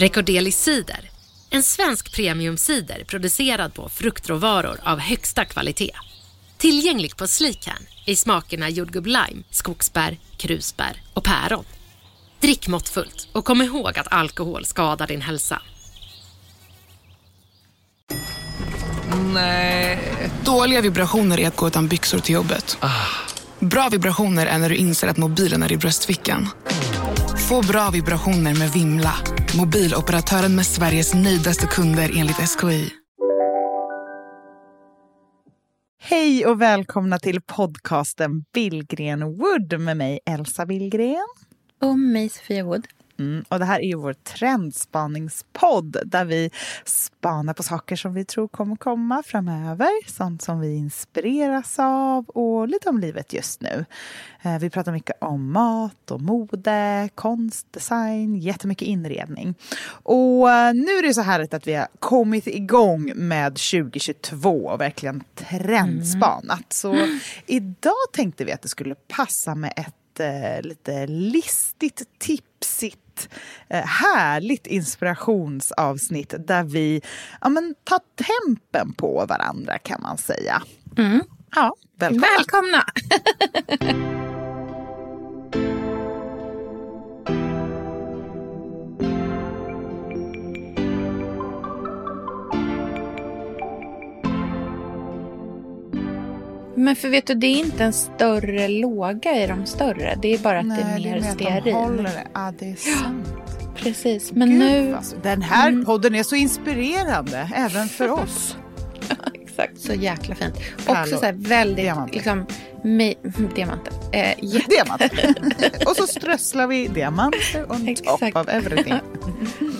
Recordeli cider, en svensk premiumcider producerad på fruktråvaror av högsta kvalitet. Tillgänglig på Sleekern i smakerna jordgubb lime, skogsbär, krusbär och päron. Drick måttfullt och kom ihåg att alkohol skadar din hälsa. Nej. Dåliga vibrationer är att gå utan byxor till jobbet. Bra vibrationer är när du inser att mobilen är i bröstfickan. Få bra vibrationer med Vimla. Mobiloperatören med Sveriges nöjdaste kunder enligt SKI. Hej och välkomna till podcasten Billgren Wood med mig Elsa Billgren. Och mig Sofia Wood. Mm, och det här är ju vår trendspaningspodd där vi spanar på saker som vi tror kommer komma framöver. Sånt som vi inspireras av och lite om livet just nu. Eh, vi pratar mycket om mat och mode, konst, design, jättemycket inredning. Och eh, nu är det så härligt att vi har kommit igång med 2022 och verkligen trendspanat. Så idag tänkte vi att det skulle passa med ett eh, lite listigt, tipsigt eh, härligt inspirationsavsnitt där vi ja, men, tar tempen på varandra kan man säga. Ja, välkomna. Välkomna! Men för vet du, det är inte en större låga i de större. Det är bara att det är mer att de stearin. håller det. Ja, det är sant. Precis, men Gud, nu... alltså, den här podden är så inspirerande, även för oss. Exakt, så jäkla fint. Pärlor. Också så här väldigt, Diamanter. liksom, diamanter. Eh, jätte- Diamanter. och så strösslar vi diamanter on top Exakt. of everything.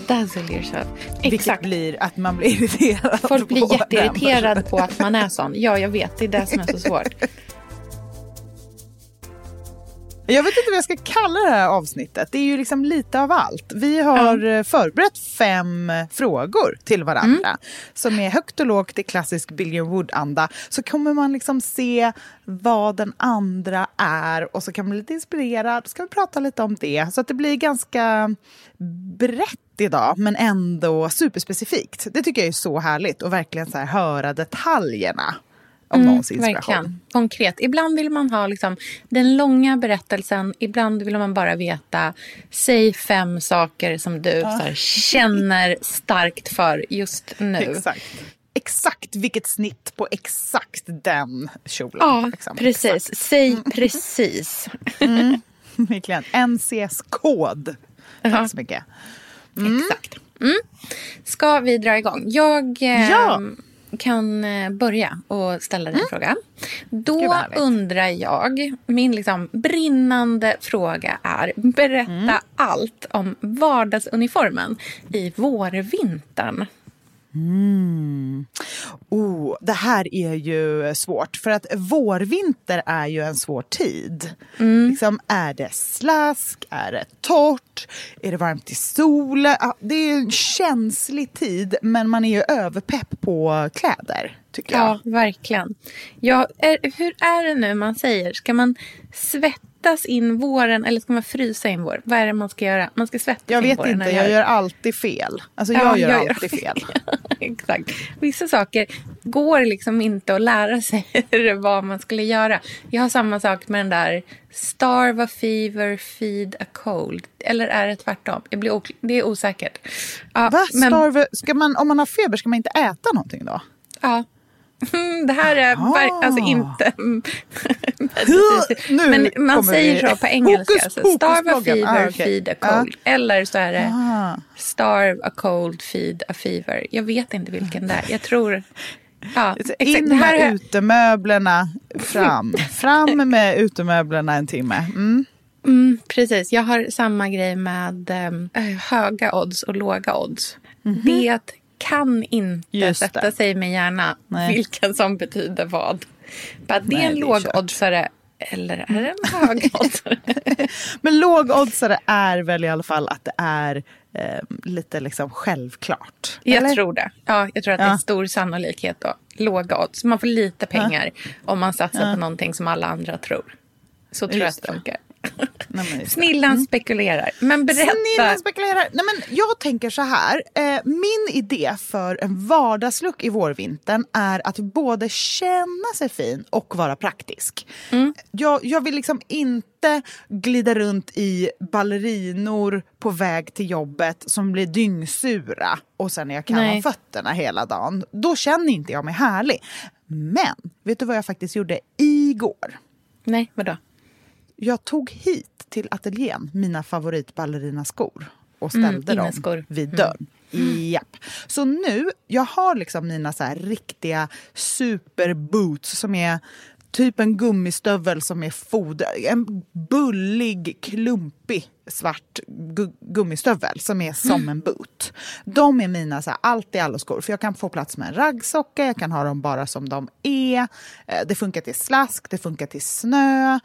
dazzle yourself. Vilket Exakt. blir att man blir irriterad Folk blir jätteirriterade på att man är sån. Ja, jag vet. Det är det som är så svårt. Jag vet inte vad jag ska kalla det här avsnittet. Det är ju liksom lite av allt. Vi har eh, förberett fem frågor till varandra Mm. som är högt och lågt i klassisk Billion Wood-anda. Så kommer man liksom se vad den andra är och så kan man bli lite inspirerad. Så ska vi prata lite om det. Så att det blir ganska brett idag, men ändå superspecifikt. Det tycker jag är så härligt och verkligen så här höra detaljerna om någons inspiration. Mm, Verkligen. Konkret. Ibland vill man ha liksom, den långa berättelsen. Ibland vill man bara veta, säg fem saker som du så här, känner starkt för just nu. Exakt. Exakt vilket snitt på exakt den kjolen. Ja, liksom. precis. Exakt. Säg precis. Verkligen. NCS-kod. Tack så mycket. Exakt. Mm. Ska vi dra igång? Jag eh, Ja. Kan eh, börja och ställa dig en fråga. Då undrar jag, min liksom brinnande fråga är, berätta Mm. allt om vardagsuniformen i vårvintern. Oh, det här är ju svårt, för att vårvinter är ju en svår tid. Liksom, är det slask? Är det torrt? Är det varmt i solen? Det är en känslig tid, men man är ju överpepp på kläder, tycker jag. Ja, verkligen. Ja, är, hur är det nu man säger? Ska man svettas in våren eller ska man frysa in våren? Vad är det man ska göra? Man ska svettas Jag in vet våren. inte, eller? jag gör alltid fel. Alltså Ja, jag gör jag gör alltid fel. Exakt. Vissa saker går liksom inte att lära sig vad man skulle göra. Jag har samma sak med den där starve a fever, feed a cold. Eller är det tvärtom? Jag blir det är osäkert. Ja, Va? men- Starve, ska man, om man har feber, ska man inte äta någonting då? Ja. Det här är ver- alltså inte... Men man säger så på engelska. Hokus Alltså, starve a fever, Ah, okej. feed a Ja. cold. Eller så är det Ah. starve a cold, feed a fever. Jag vet inte vilken det är. Jag tror... Ja. In här med utemöblerna, fram. Fram med utemöblerna en timme. Mm. mm, precis, jag har samma grej med eh, höga odds och låga odds. Det kan inte. Just sätta det. sig med hjärna Nej. vilken som betyder vad. Bara, det är en det är låg kört. oddsare eller är det en hög oddsare? Men lågoddsare är väl i alla fall att det är eh, lite liksom självklart. Jag eller? tror det. Ja, jag tror att det är Ja. stor sannolikhet då. Låga odds. Man får lite pengar om man satsar på någonting som alla andra tror. Så tror jag att Just det. funkar. Nej. Snillan spekulerar. Men berätta. Snillen spekulerar. Nej, men jag tänker så här. Eh, min idé för en vardagslook i vårvintern är att både känna sig fin och vara praktisk. Jag, jag vill liksom inte glida runt i ballerinor på väg till jobbet som blir dyngsura och sen är jag kall om fötterna hela dagen. Då känner inte jag mig härlig. Men vet du vad jag faktiskt gjorde igår? Nej, vadå? Jag tog hit till ateljén mina favoritballerinaskor och ställde dem inneskor. vid dörren. Japp. Så nu, jag har liksom mina så riktiga superboots som är typ en gummistövel som är fodrad. En bullig, klumpig svart gu- gummistövel som är som en boot. De är mina så här, allt i allo skor. För jag kan få plats med en raggsocka, jag kan ha dem bara som de är. Eh, Det funkar till slask, det funkar till snö.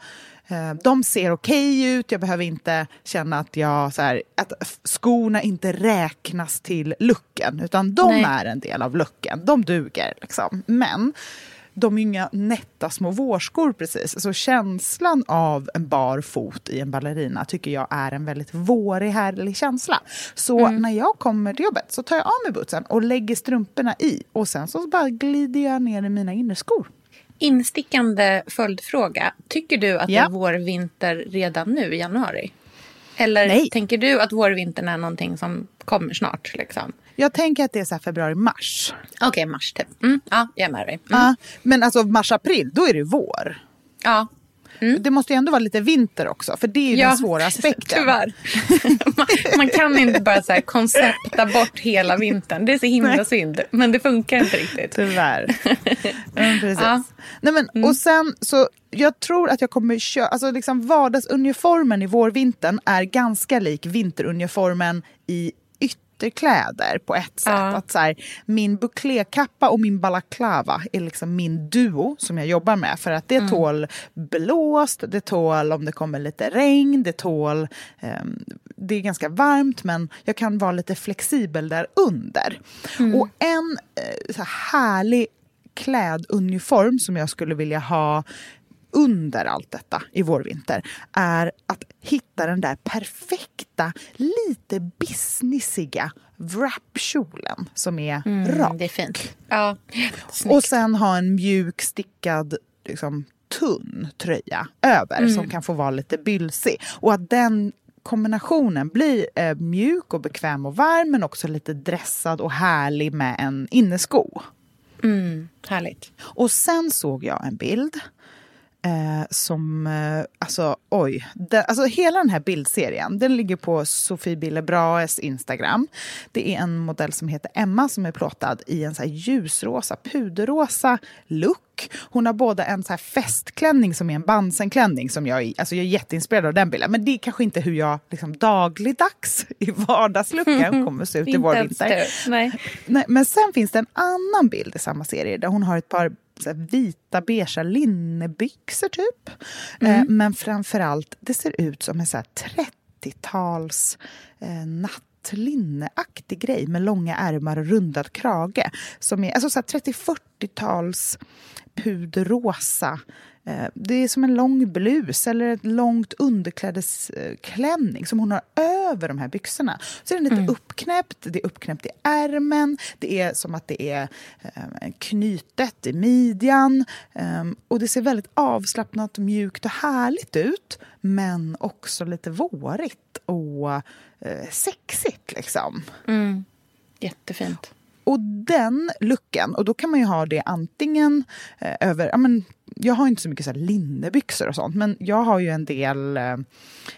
Eh, De ser okej ut, jag behöver inte känna att, jag, så här, att skorna inte räknas till looken. Utan de Nej. är en del av looken, de duger. Liksom. Men de är inga nätta små vårskor precis. Så känslan av en bar fot i en ballerina tycker jag är en väldigt vårig, härlig känsla. Så när jag kommer till jobbet så tar jag av mig bootsen och lägger strumporna i. Och sen så bara glider jag ner i mina innerskor. Instickande följdfråga. Tycker du att Ja. det är vårvinter redan nu i januari? Eller Nej. tänker du att vårvintern är någonting som kommer snart? Liksom? Jag tänker att det är så februari-mars. Okej, mars typ. Mm, ja, jag är med dig. Mm. Ja, men alltså mars-april, då är det vår. Ja. Det måste ju ändå vara lite vinter också, för det är ju ja, den svåra aspekten. Tyvärr. man, man kan inte bara så här koncepta bort hela vintern. Det är så himla synd. Men det funkar inte riktigt. Tyvärr. Men precis. Ja. Nej, men, Och sen så, jag tror att jag kommer köra, alltså liksom vardagsuniformen i vårvintern är ganska lik vinteruniformen i ytterkläder på ett sätt. Ja. Att så här, min buklékappa och min balaklava är liksom min duo som jag jobbar med. För att det tål blåst, det tål om det kommer lite regn, det tål... ehm, det är ganska varmt men jag kan vara lite flexibel där under. Och en eh, så här härlig kläduniform som jag skulle vilja ha under allt detta i vårvinter är att hitta den där perfekta, lite businesssiga wrapkjolen som är rak. Mm, det är fint. Ja, snyggt. Och sen ha en mjuk stickad liksom, tunn tröja över som kan få vara lite bylsig. Och att den kombinationen blir eh, mjuk och bekväm och varm men också lite dressad och härlig med en innesko. Mm, härligt. Och sen såg jag en bild eh, som, eh, alltså oj, det, alltså hela den här bildserien den ligger på Sofie Bille Brahes Instagram. Det är en modell som heter Emma som är plåtad i en så ljusrosa, puderrosa look. Hon har både en så festklänning som är en Bansen-klänning som jag, är- alltså jag är jätteinspirerad av den bilden. Men det är kanske inte hur jag liksom dagligdags i vardagslucken kommer se ut i vår vinter. Nej. Nej, men sen finns det en annan bild i samma serie där hon har ett par vita beiga linnebyxor typ. Eh, men framförallt, det ser ut som en så här 30-tals eh, nattlinneaktig grej med långa ärmar och rundad krage. Som är alltså så här 30-40-tals puderrosa. Eh, Det är som en lång blus eller ett långt underklädesklänning som hon har över de här byxorna. Så är den lite uppknäppt, det är uppknäppt i ärmen, det är som att det är eh, knytet i midjan. Eh, och det ser väldigt avslappnat, mjukt och härligt ut men också lite vårigt och eh, sexigt liksom. Mm. Jättefint. Och den luckan, och då kan man ju ha det antingen eh, över... Ja, men, jag har inte så mycket så linnebyxor och sånt, men jag har ju en del eh,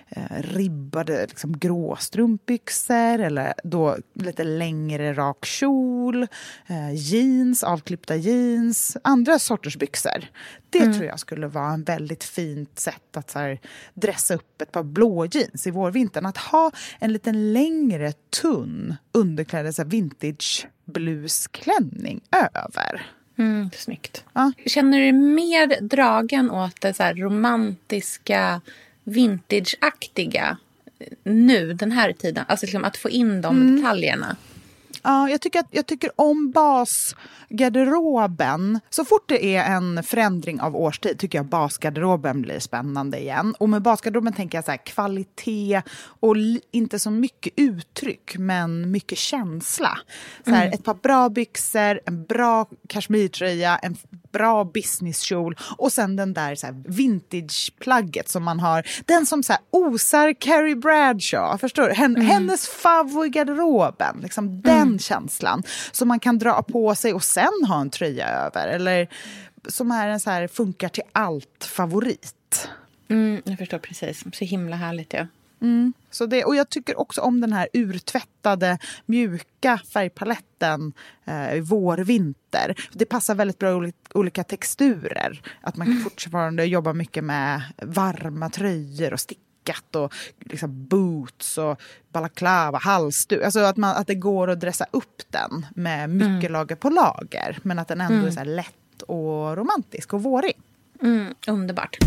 eh, ribbade liksom, grå strumpbyxor eller då lite längre rak kjol, eh, jeans, avklippta jeans, andra sorters byxor. Det tror jag skulle vara en väldigt fint sätt att så här, dressa upp ett par blå jeans i vårvintern. Att ha en liten längre, tunn underklädes vintage blusklänning över. Mm, snyggt. Ja. Känner du dig mer dragen åt det så här romantiska, vintageaktiga nu, den här tiden? Alltså liksom att få in de Mm. detaljerna. Ja, jag, tycker att, jag tycker om basgarderoben. Så fort det är en förändring av årstid tycker jag basgarderoben blir spännande igen. Och med basgarderoben tänker jag så här, kvalitet och inte så mycket uttryck, men mycket känsla. Så här, mm. Ett par bra byxor, en bra kashmirtröja, en bra businesskjol och sen den där så vintageplagget som man har. Den som så här osar Carrie Bradshaw, förstår du? Hen, mm. Hennes favorit i garderoben. Liksom den mm. känslan som man kan dra på sig och sen ha en tröja över. Eller som är en så här funkar till allt-favorit. Mm, jag förstår precis. Så himla härligt. Ja. Mm. Så det, och jag tycker också om den här urtvättade, mjuka färgpaletten eh, vår-vinter. Det passar väldigt bra i olika texturer. Att man mm. fortfarande jobbar mycket med varma tröjor och stickat och liksom boots och balaklava, halsduk. Alltså att, man, att det går att dressa upp den med mycket mm. lager på lager. Men att den ändå mm. är så lätt och romantisk och vårig. Mm, underbart.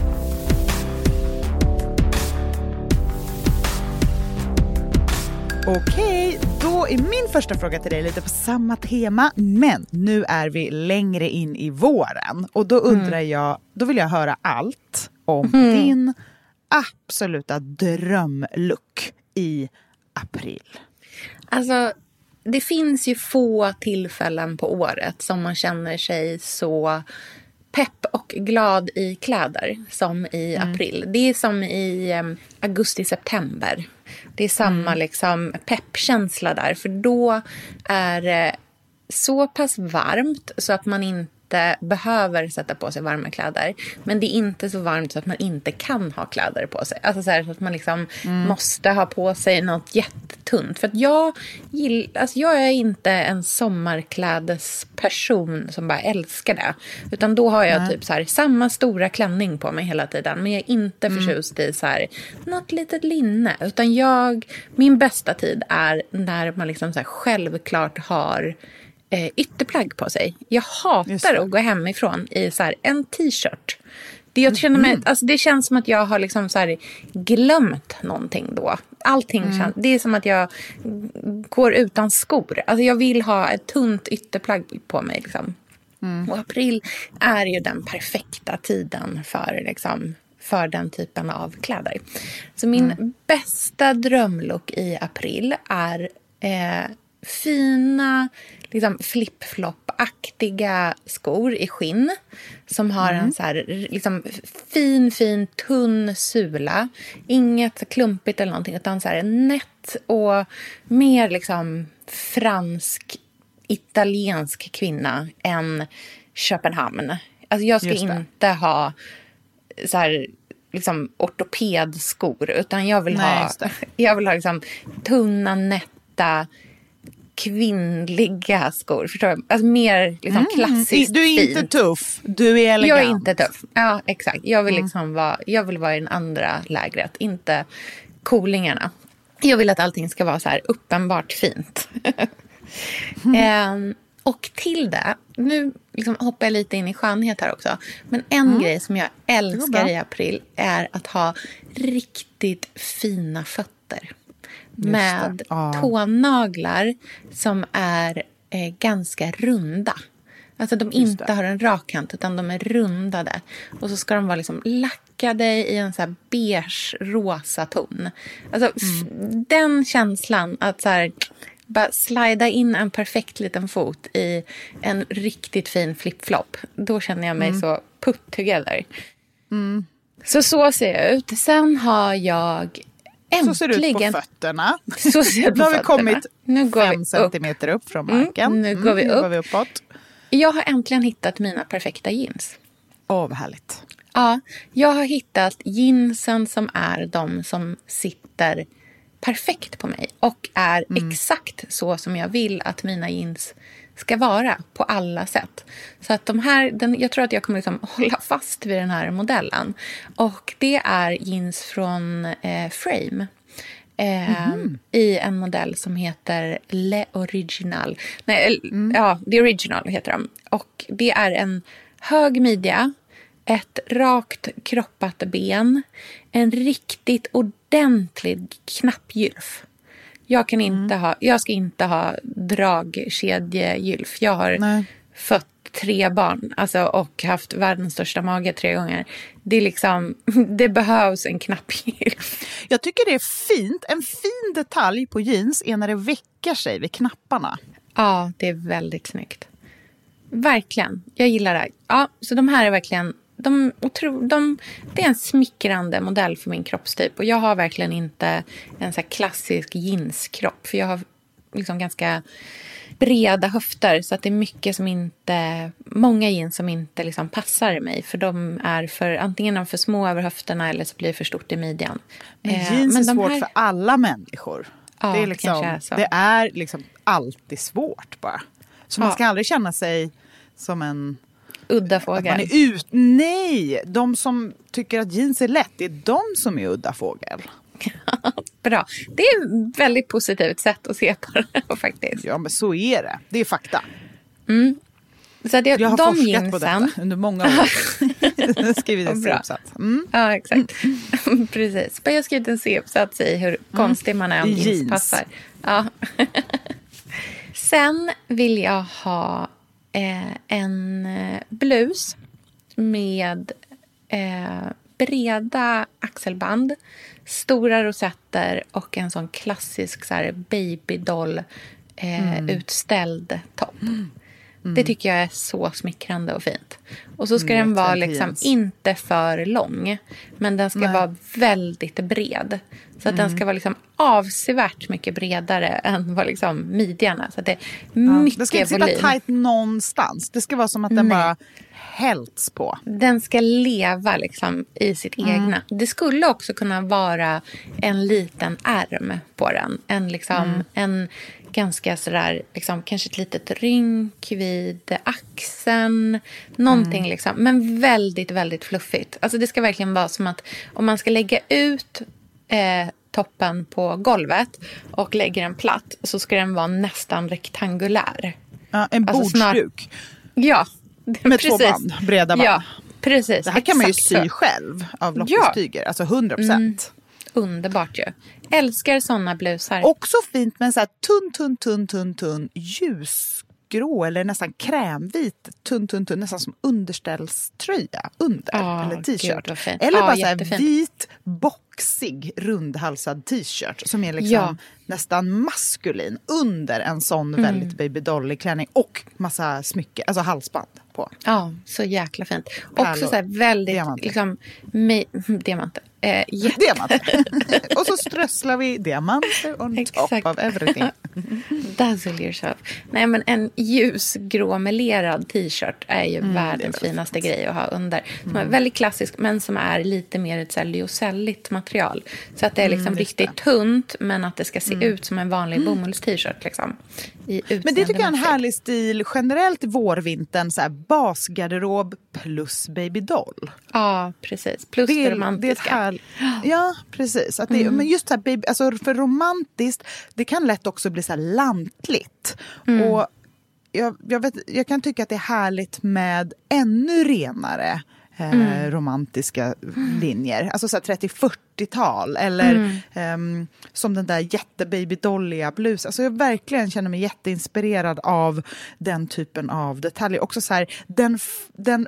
Okej, då är min första fråga till dig lite på samma tema. Men nu är vi längre in i våren. Och då undrar mm. jag, då vill jag höra allt om mm. din absoluta drömlook i april. Alltså, det finns ju få tillfällen på året som man känner sig så pepp och glad i kläder som i mm. april. Det är som i um, augusti-september. Det är samma mm. liksom, peppkänsla där. För då är det så pass varmt så att man inte inte behöver sätta på sig varma kläder. Men det är inte så varmt så att man inte kan ha kläder på sig. Alltså så, här, så att man liksom mm. måste ha på sig något jättetunt. För att jag, gill, alltså jag är inte en sommarklädesperson som bara älskar det. Utan då har jag Nej. typ så här, samma stora klänning på mig hela tiden. Men jag är inte mm. förtjust i så här, något litet linne. Utan jag, min bästa tid är när man liksom så här, självklart har eh, ytterplagg på sig. Jag hatar att gå hemifrån i så här, en t-shirt. Det, jag känner mig, mm. alltså det känns som att jag har liksom så här, glömt någonting då. Allting mm. känns, det är som att jag går utan skor. Alltså jag vill ha ett tunt ytterplagg på mig. Liksom. Mm. Och april är ju den perfekta tiden för, liksom, för den typen av kläder. Så min mm. bästa drömlook i april är eh, fina liksom flip-flop-aktiga skor i skinn som har mm. en så här, liksom, fin, fin, tunn sula. Inget klumpigt eller någonting, utan så här, nätt och mer liksom fransk, italiensk kvinna än Köpenhamn. Alltså jag ska inte ha så här, liksom ortopedskor, utan jag vill Nej, ha, jag vill ha liksom, tunna, nätta kvinnliga skor. Förstår du? Alltså mer liksom mm. klassiskt Du är inte tuff, du är elegant. Jag är inte tuff. Ja, exakt. Jag vill, liksom vara, jag vill vara i den andra lägret, inte coolingarna. Jag vill att allting ska vara så här uppenbart fint. mm. eh, och till det, nu liksom hoppar jag lite in i skönhet här också. Men en mm. grej som jag älskar i april är att ha riktigt fina fötter med ah. tånaglar som är eh, ganska runda. Alltså de inte har en rak kant utan de är rundade. Och så ska de vara liksom lackade i en så här beige rosa ton. Alltså mm. den känslan att så här, bara slida in en perfekt liten fot i en riktigt fin flip-flop. Då känner jag mig mm. så put together. Mm. Så så ser jag ut. Sen har jag Äntligen. Så ser det ut på fötterna. Så ser nu har vi kommit nu går fem vi centimeter upp från mm, marken. Mm, nu går vi upp. Nu går vi uppåt. Jag har äntligen hittat mina perfekta jeans. Åh, oh, vad härligt. Ja, jag har hittat jeansen som är de som sitter perfekt på mig och är mm. exakt så som jag vill att mina jeans ska vara på alla sätt. Så att de här, den, jag tror att jag kommer liksom hålla fast vid den här modellen. Och det är jeans från eh, Frame. Eh, mm. I en modell som heter Le Original. Nej, mm. ja, The Original heter de. Och det är en hög midja, ett rakt kroppat ben, en riktigt ordentlig knappgylf. Jag, kan inte mm. ha, jag ska inte ha dragkedjegylf. Jag har Nej. fött tre barn alltså, och haft världens största mage tre gånger. Det, är liksom, det behövs en knappgylf. Jag tycker det är fint. En fin detalj på jeans är när det veckar sig vid knapparna. Ja, det är väldigt snyggt. Verkligen. Jag gillar det. Ja, så de här är verkligen... De, otro, de, det är en smickrande modell för min kroppstyp. Och jag har verkligen inte en så klassisk jeanskropp. För jag har liksom ganska breda höfter. Så att det är mycket som inte... Många jeans som inte liksom passar mig. För de är för, antingen är de för små över höfterna eller så blir det för stort i midjan. Men Eh, jeans men är svårt här- för alla människor. Ja, det är liksom, är det är liksom alltid svårt bara. Så man Ja. ska aldrig känna sig som en... Udda fågel. man är ut... Nej! De som tycker att jeans är lätt, det är de som är udda fågel. Bra. Det är ett väldigt positivt sätt att se på det faktiskt. Ja, men så är det. Det är fakta. Så att jag, har de forskat jeansen, på detta under många år. Skrivit en. C-uppsats. Mm. Ja, exakt. Precis. Jag har skrivit en C-uppsats i hur konstig man är om jeans, passar. Ja. Sen vill jag ha en eh, blus med eh, breda axelband, stora rosetter och en sån klassisk så babydoll eh, Mm. utställd topp. Det tycker jag är så smickrande och fint. Och så ska Mm, den vara liksom inte för lång. Men den ska Nej. vara väldigt bred. Så att den Mm. ska vara liksom avsevärt mycket bredare än vad liksom midjan är. Så att det är Ja. mycket Det ska inte sitta volym. tajt någonstans. Det ska vara som att den Nej. bara hälts på. Den ska leva liksom i sitt Mm. egna. Det skulle också kunna vara en liten ärm på den. En, liksom, Mm. en ganska sådär, liksom, kanske ett litet rynk vid axeln. Någonting Mm. liksom. Men väldigt, väldigt fluffigt. Alltså det ska verkligen vara som att om man ska lägga ut eh, toppen på golvet och lägger den platt så ska den vara nästan rektangulär. Ja, en Alltså bordsduk. Ja, Med precis. två band, breda band. Ja, precis. Det här kan man ju sy så. själv av Ja. loppistyger. Alltså 100 procent. Underbart ju. Älskar såna blusar. Också fint med en så här tunn, tunn, tunn, tunn, tunn ljusgrå eller nästan krämvit, tunn, tunn, tunn, nästan som underställströja under. Ah, eller t-shirt. Eller Ja, bara så här vit, boxig, rundhalsad t-shirt som är liksom Ja. nästan maskulin under en sån Mm. väldigt babydollig klänning och massa smycke, alltså halsband på. Ja, så jäkla fint. Pärlor. Också så här väldigt... Diamanter. Liksom, me- diamanter. Eh, Diamanter. och så strösslar vi diamanter on top Exakt. of everything. Dazzle yourself. Nej, men en ljusgrå melerad t-shirt är ju Mm, världens finaste grej att ha under. Som är väldigt klassisk, men som är lite mer ett lyocelligt material. Så att det är liksom Mm, riktigt tunt, men att det ska se ut som en vanlig bomulls-t-shirt. Liksom, Men det tycker jag är en härlig stil generellt vårvintern. Så här, basgarderob plus babydoll. Ja, precis. Plus Det det, är, det här, ja, precis. Att det, Mm. Men just det här, baby, alltså för romantiskt, det kan lätt också bli så lantligt. Mm. Och jag, jag, vet, jag kan tycka att det är härligt med ännu renare eh, Mm. romantiska linjer. Alltså så här 30-40-tal eller Mm. ehm, som den där jättebabydolliga blusen. Alltså jag verkligen känner mig jätteinspirerad av den typen av detaljer. Också så här, den, den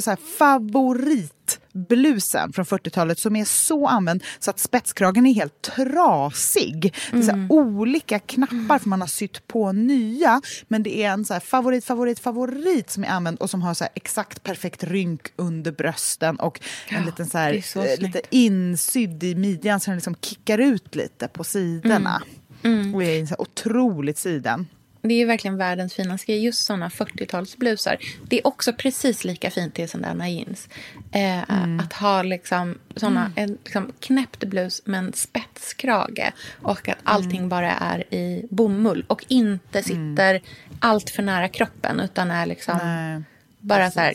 så här, favoritblusen från 40-talet som är så använd så att spetskragen är helt trasig. Det är så här, olika knappar för man har sytt på nya. Men det är en så här, favorit, favorit, favorit som är använd och som har så här, exakt perfekt rynk under brösten och en Ja, liten så här, så eh, lite insydd i midjan så den liksom kickar ut lite på sidorna. Mm. Och är så här otroligt siden. Det är ju verkligen världens finaste grej. Just såna 40-talsblusar. Det är också precis lika fint i sådana jeans. Eh, Mm. Att ha liksom såna, en liksom knäppt blus med en spetskrage. Och att allting Mm. bara är i bomull. Och inte sitter allt för nära kroppen. Utan är liksom Nej, bara så här...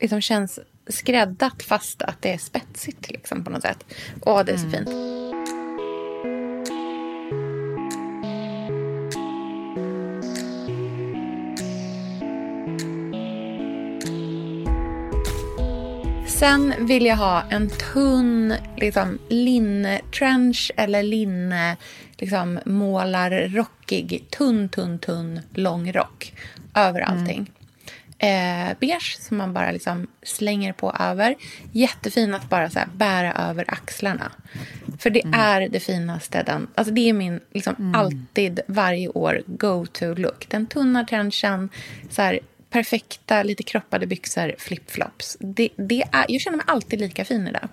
Liksom känns skräddat fast att det är spetsigt liksom, på något sätt. Åh, det är så Mm. fint. Sen vill jag ha en tunn liksom, linnetrench eller linne liksom målarrockig, tunn, tunn, tunn, lång rock över allting. Eh, beige som man bara liksom slänger på över. Jättefin att bara så bära över axlarna. För det är det finaste. Den, alltså det är min liksom alltid, varje år, go-to-look. Den tunna trenchen, så här, perfekta, lite kroppade byxor, flip-flops. Det, det är, jag känner mig alltid lika fin i det.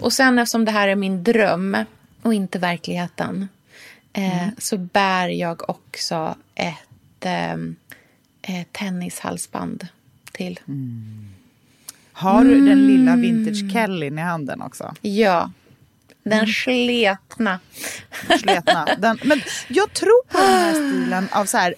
Och sen eftersom det här är min dröm och inte verkligheten eh, så bär jag också ett eh, eh, tennishalsband till. Har du den lilla vintage Kellyn i handen också? Ja. Den sletna. Sletna. Den, men jag tror på den här stilen av så här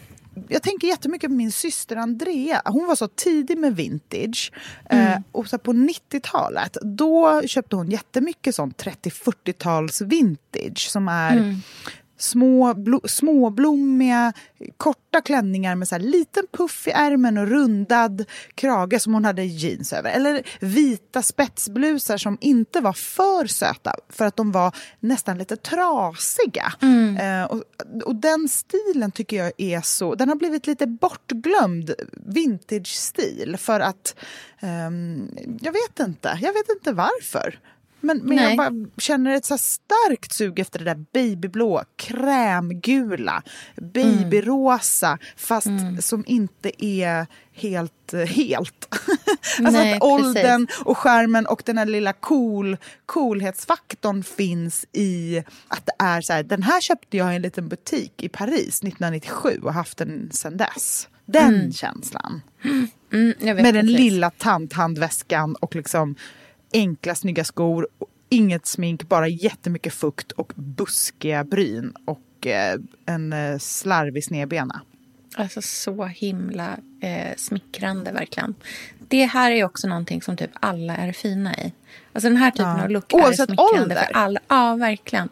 jag tänker jättemycket på min syster Andrea. Hon var så tidig med vintage. Eh, och så på 90-talet, då köpte hon jättemycket sånt 30-40-tals vintage som är små, blo, småblommiga, korta klänningar med så här liten puff i ärmen och rundad krage som hon hade jeans över. Eller vita spetsblusar som inte var för söta för att de var nästan lite trasiga. Eh, och, och den stilen tycker jag är så... Den har blivit lite bortglömd vintage-stil för att... ehm, jag vet inte. Jag vet inte varför. Men, men jag bara känner ett så starkt sug efter det där babyblå, krämgula, babyrosa fast som inte är helt helt. alltså Nej, att åldern och skärmen och den här lilla cool, coolhetsfaktorn finns i att det är så här, den här köpte jag i en liten butik i Paris 1997 och haft den sedan dess. Den känslan. Mm, jag vet Med den precis. lilla tanthandväskan och liksom enkla snygga skor. och Inget smink, bara jättemycket fukt och buskiga bryn och eh, en eh, slarvig snedbena. Alltså så himla eh, smickrande verkligen. Det här är också någonting som typ alla är fina i. Alltså den här typen Ja. av look Oavsett är smickrande ålder. för alla. Ja, verkligen.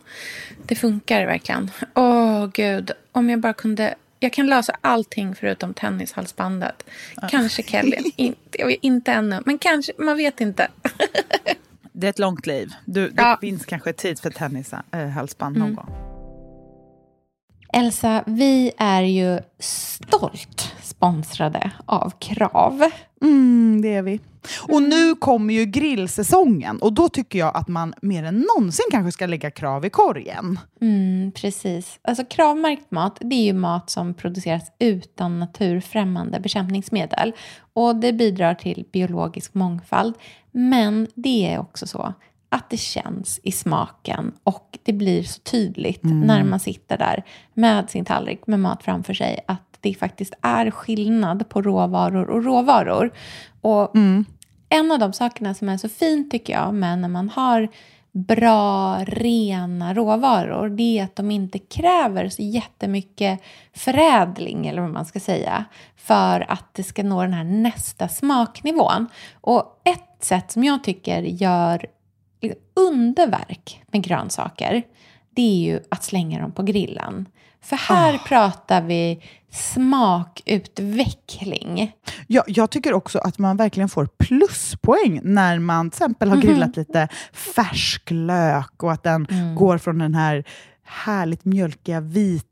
Det funkar verkligen. Åh gud, om jag bara kunde... Jag kan lösa allting förutom tennishalsbandet. Kanske Kelly. inte, jag vet inte ännu, men kanske. Man vet inte. Det är ett långt liv. Du, det Ja. Mm. finns kanske tid för tennishalsband någon gång. Elsa, vi är ju stolt sponsrade av Krav. Mm, det är vi. Och nu kommer ju grillsäsongen och då tycker jag att man mer än någonsin kanske ska lägga krav i korgen. Mm, precis. Alltså kravmärkt mat, det är ju mat som produceras utan naturfrämmande bekämpningsmedel. Och det bidrar till biologisk mångfald. Men det är också så att det känns i smaken och det blir så tydligt när man sitter där med sin tallrik med mat framför sig att det faktiskt är skillnad på råvaror och råvaror. Och en av de sakerna som är så fint tycker jag med när man har bra, rena råvaror, det är att de inte kräver så jättemycket förädling, eller vad man ska säga, för att det ska nå den här nästa smaknivån. Och ett sätt som jag tycker gör underverk med grönsaker, det är ju att slänga dem på grillen. För här pratar vi smakutveckling. Jag, jag tycker också att man verkligen får pluspoäng när man till exempel har grillat lite färsk lök och att den går från den här härligt mjölkiga vita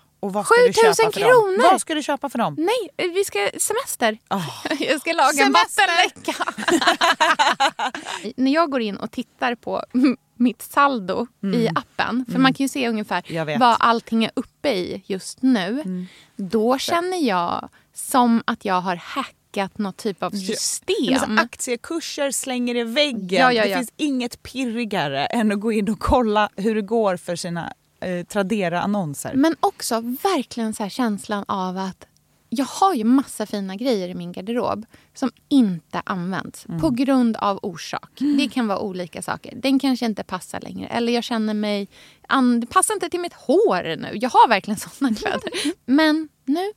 Och vad ska du 7000 köpa för kronor! Dem? Vad ska du köpa för dem? Nej, vi ska semester. Ah. Jag ska laga en Semester! vattenläcka. När jag går in och tittar på mitt saldo i appen, för man kan ju se ungefär Mm. Vad allting är uppe i just nu. Mm. Då känner jag som att jag har hackat något typ av system. så aktiekurser slänger i väggen. Ja, ja, Det ja. finns inget pirrigare än att gå in och kolla hur det går för sina eh, Tradera-annonser. Men också verkligen så här känslan av att jag har ju massa fina grejer i min garderob som inte används på grund av orsak. Det kan vara olika saker. Den kanske inte passar längre. Eller jag känner mig... An, det passar inte till mitt hår nu. Jag har verkligen såna kläder. Men nu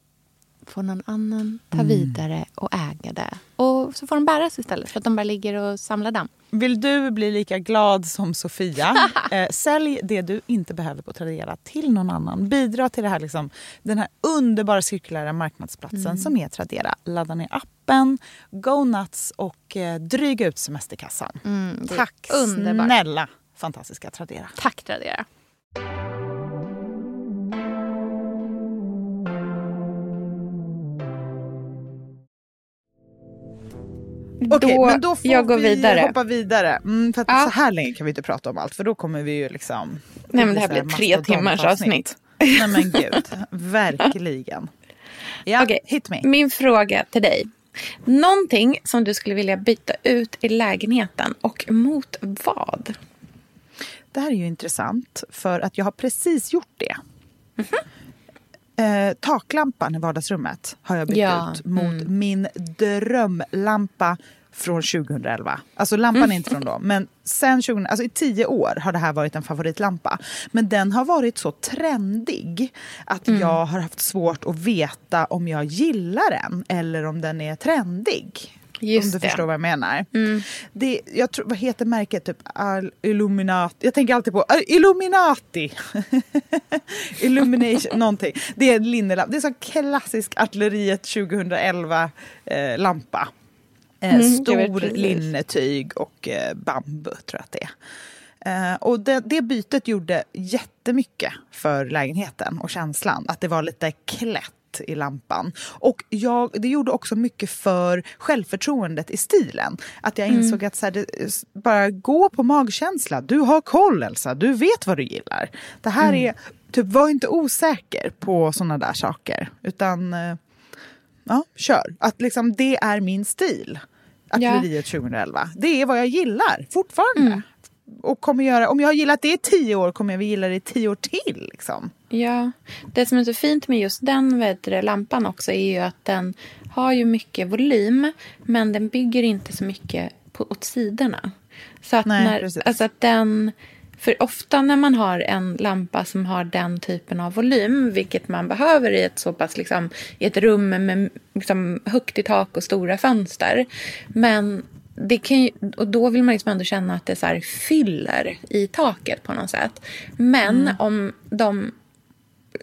får någon annan ta vidare och äga det. Och så får de bäras istället för att de bara ligger och samlar damm. Vill du bli lika glad som Sofia? eh, sälj det du inte behöver på Tradera till någon annan. Bidra till det här, liksom, den här underbara cirkulära marknadsplatsen som är Tradera. Ladda ner appen, go nuts och eh, dryga ut semesterkassan. är Tack underbart. snälla fantastiska Tradera. Tack Tradera. Okej, Då- men då får jag går vi vidare. hoppa vidare. Mm, för Ja. så här länge kan vi inte prata om allt för då kommer vi ju liksom... Nej, men det här blir tre timmars avsnitt. Nej men gud, verkligen. Ja, Okej, hit me. Min fråga till dig. Någonting som du skulle vilja byta ut i lägenheten och mot vad? Det här är ju intressant för att jag har precis gjort det. Eh, taklampan i vardagsrummet har jag bytt Ja, ut mot min drömlampa från 2011. Alltså lampan är inte från då, men sen 2000, alltså i tio år har det här varit en favoritlampa. Men den har varit så trendig att jag har haft svårt att veta om jag gillar den eller om den är trendig. Just om du det. förstår vad jag menar. Det, jag tror, vad heter märket? Typ Illuminati. Jag tänker alltid på Illuminati. Illumination, någonting. Det är en linnelampa. Det är så klassisk Artilleriet 2011 eh, lampa. Eh, Mm, stor linnetyg och eh, bambu tror jag att det är. Eh, och det, det bytet gjorde jättemycket för lägenheten och känslan. Att det var lite klätt i lampan. Och jag, det gjorde också mycket för självförtroendet i stilen. Att jag insåg att så här, det, bara gå på magkänsla. Du har koll Elsa, du vet vad du gillar. Det här är, typ var inte osäker på såna där saker. Utan eh, ja, kör. Att liksom det är min stil. Artilleriet 2011. Det är vad jag gillar fortfarande. Och kommer göra, om jag har gillat det i tio år kommer jag väl gilla det i tio år till. Liksom. Ja, det som är så fint med just den vet lampan också är ju att den har ju mycket volym men den bygger inte så mycket på, åt sidorna. Så att, Nej, när, precis. alltså att den, för ofta när man har en lampa som har den typen av volym, vilket man behöver i ett så pass liksom, i ett rum med liksom, högt i tak och stora fönster. Men det kan ju, och då vill man liksom ändå känna att det så fyller i taket på något sätt. Men Mm. om de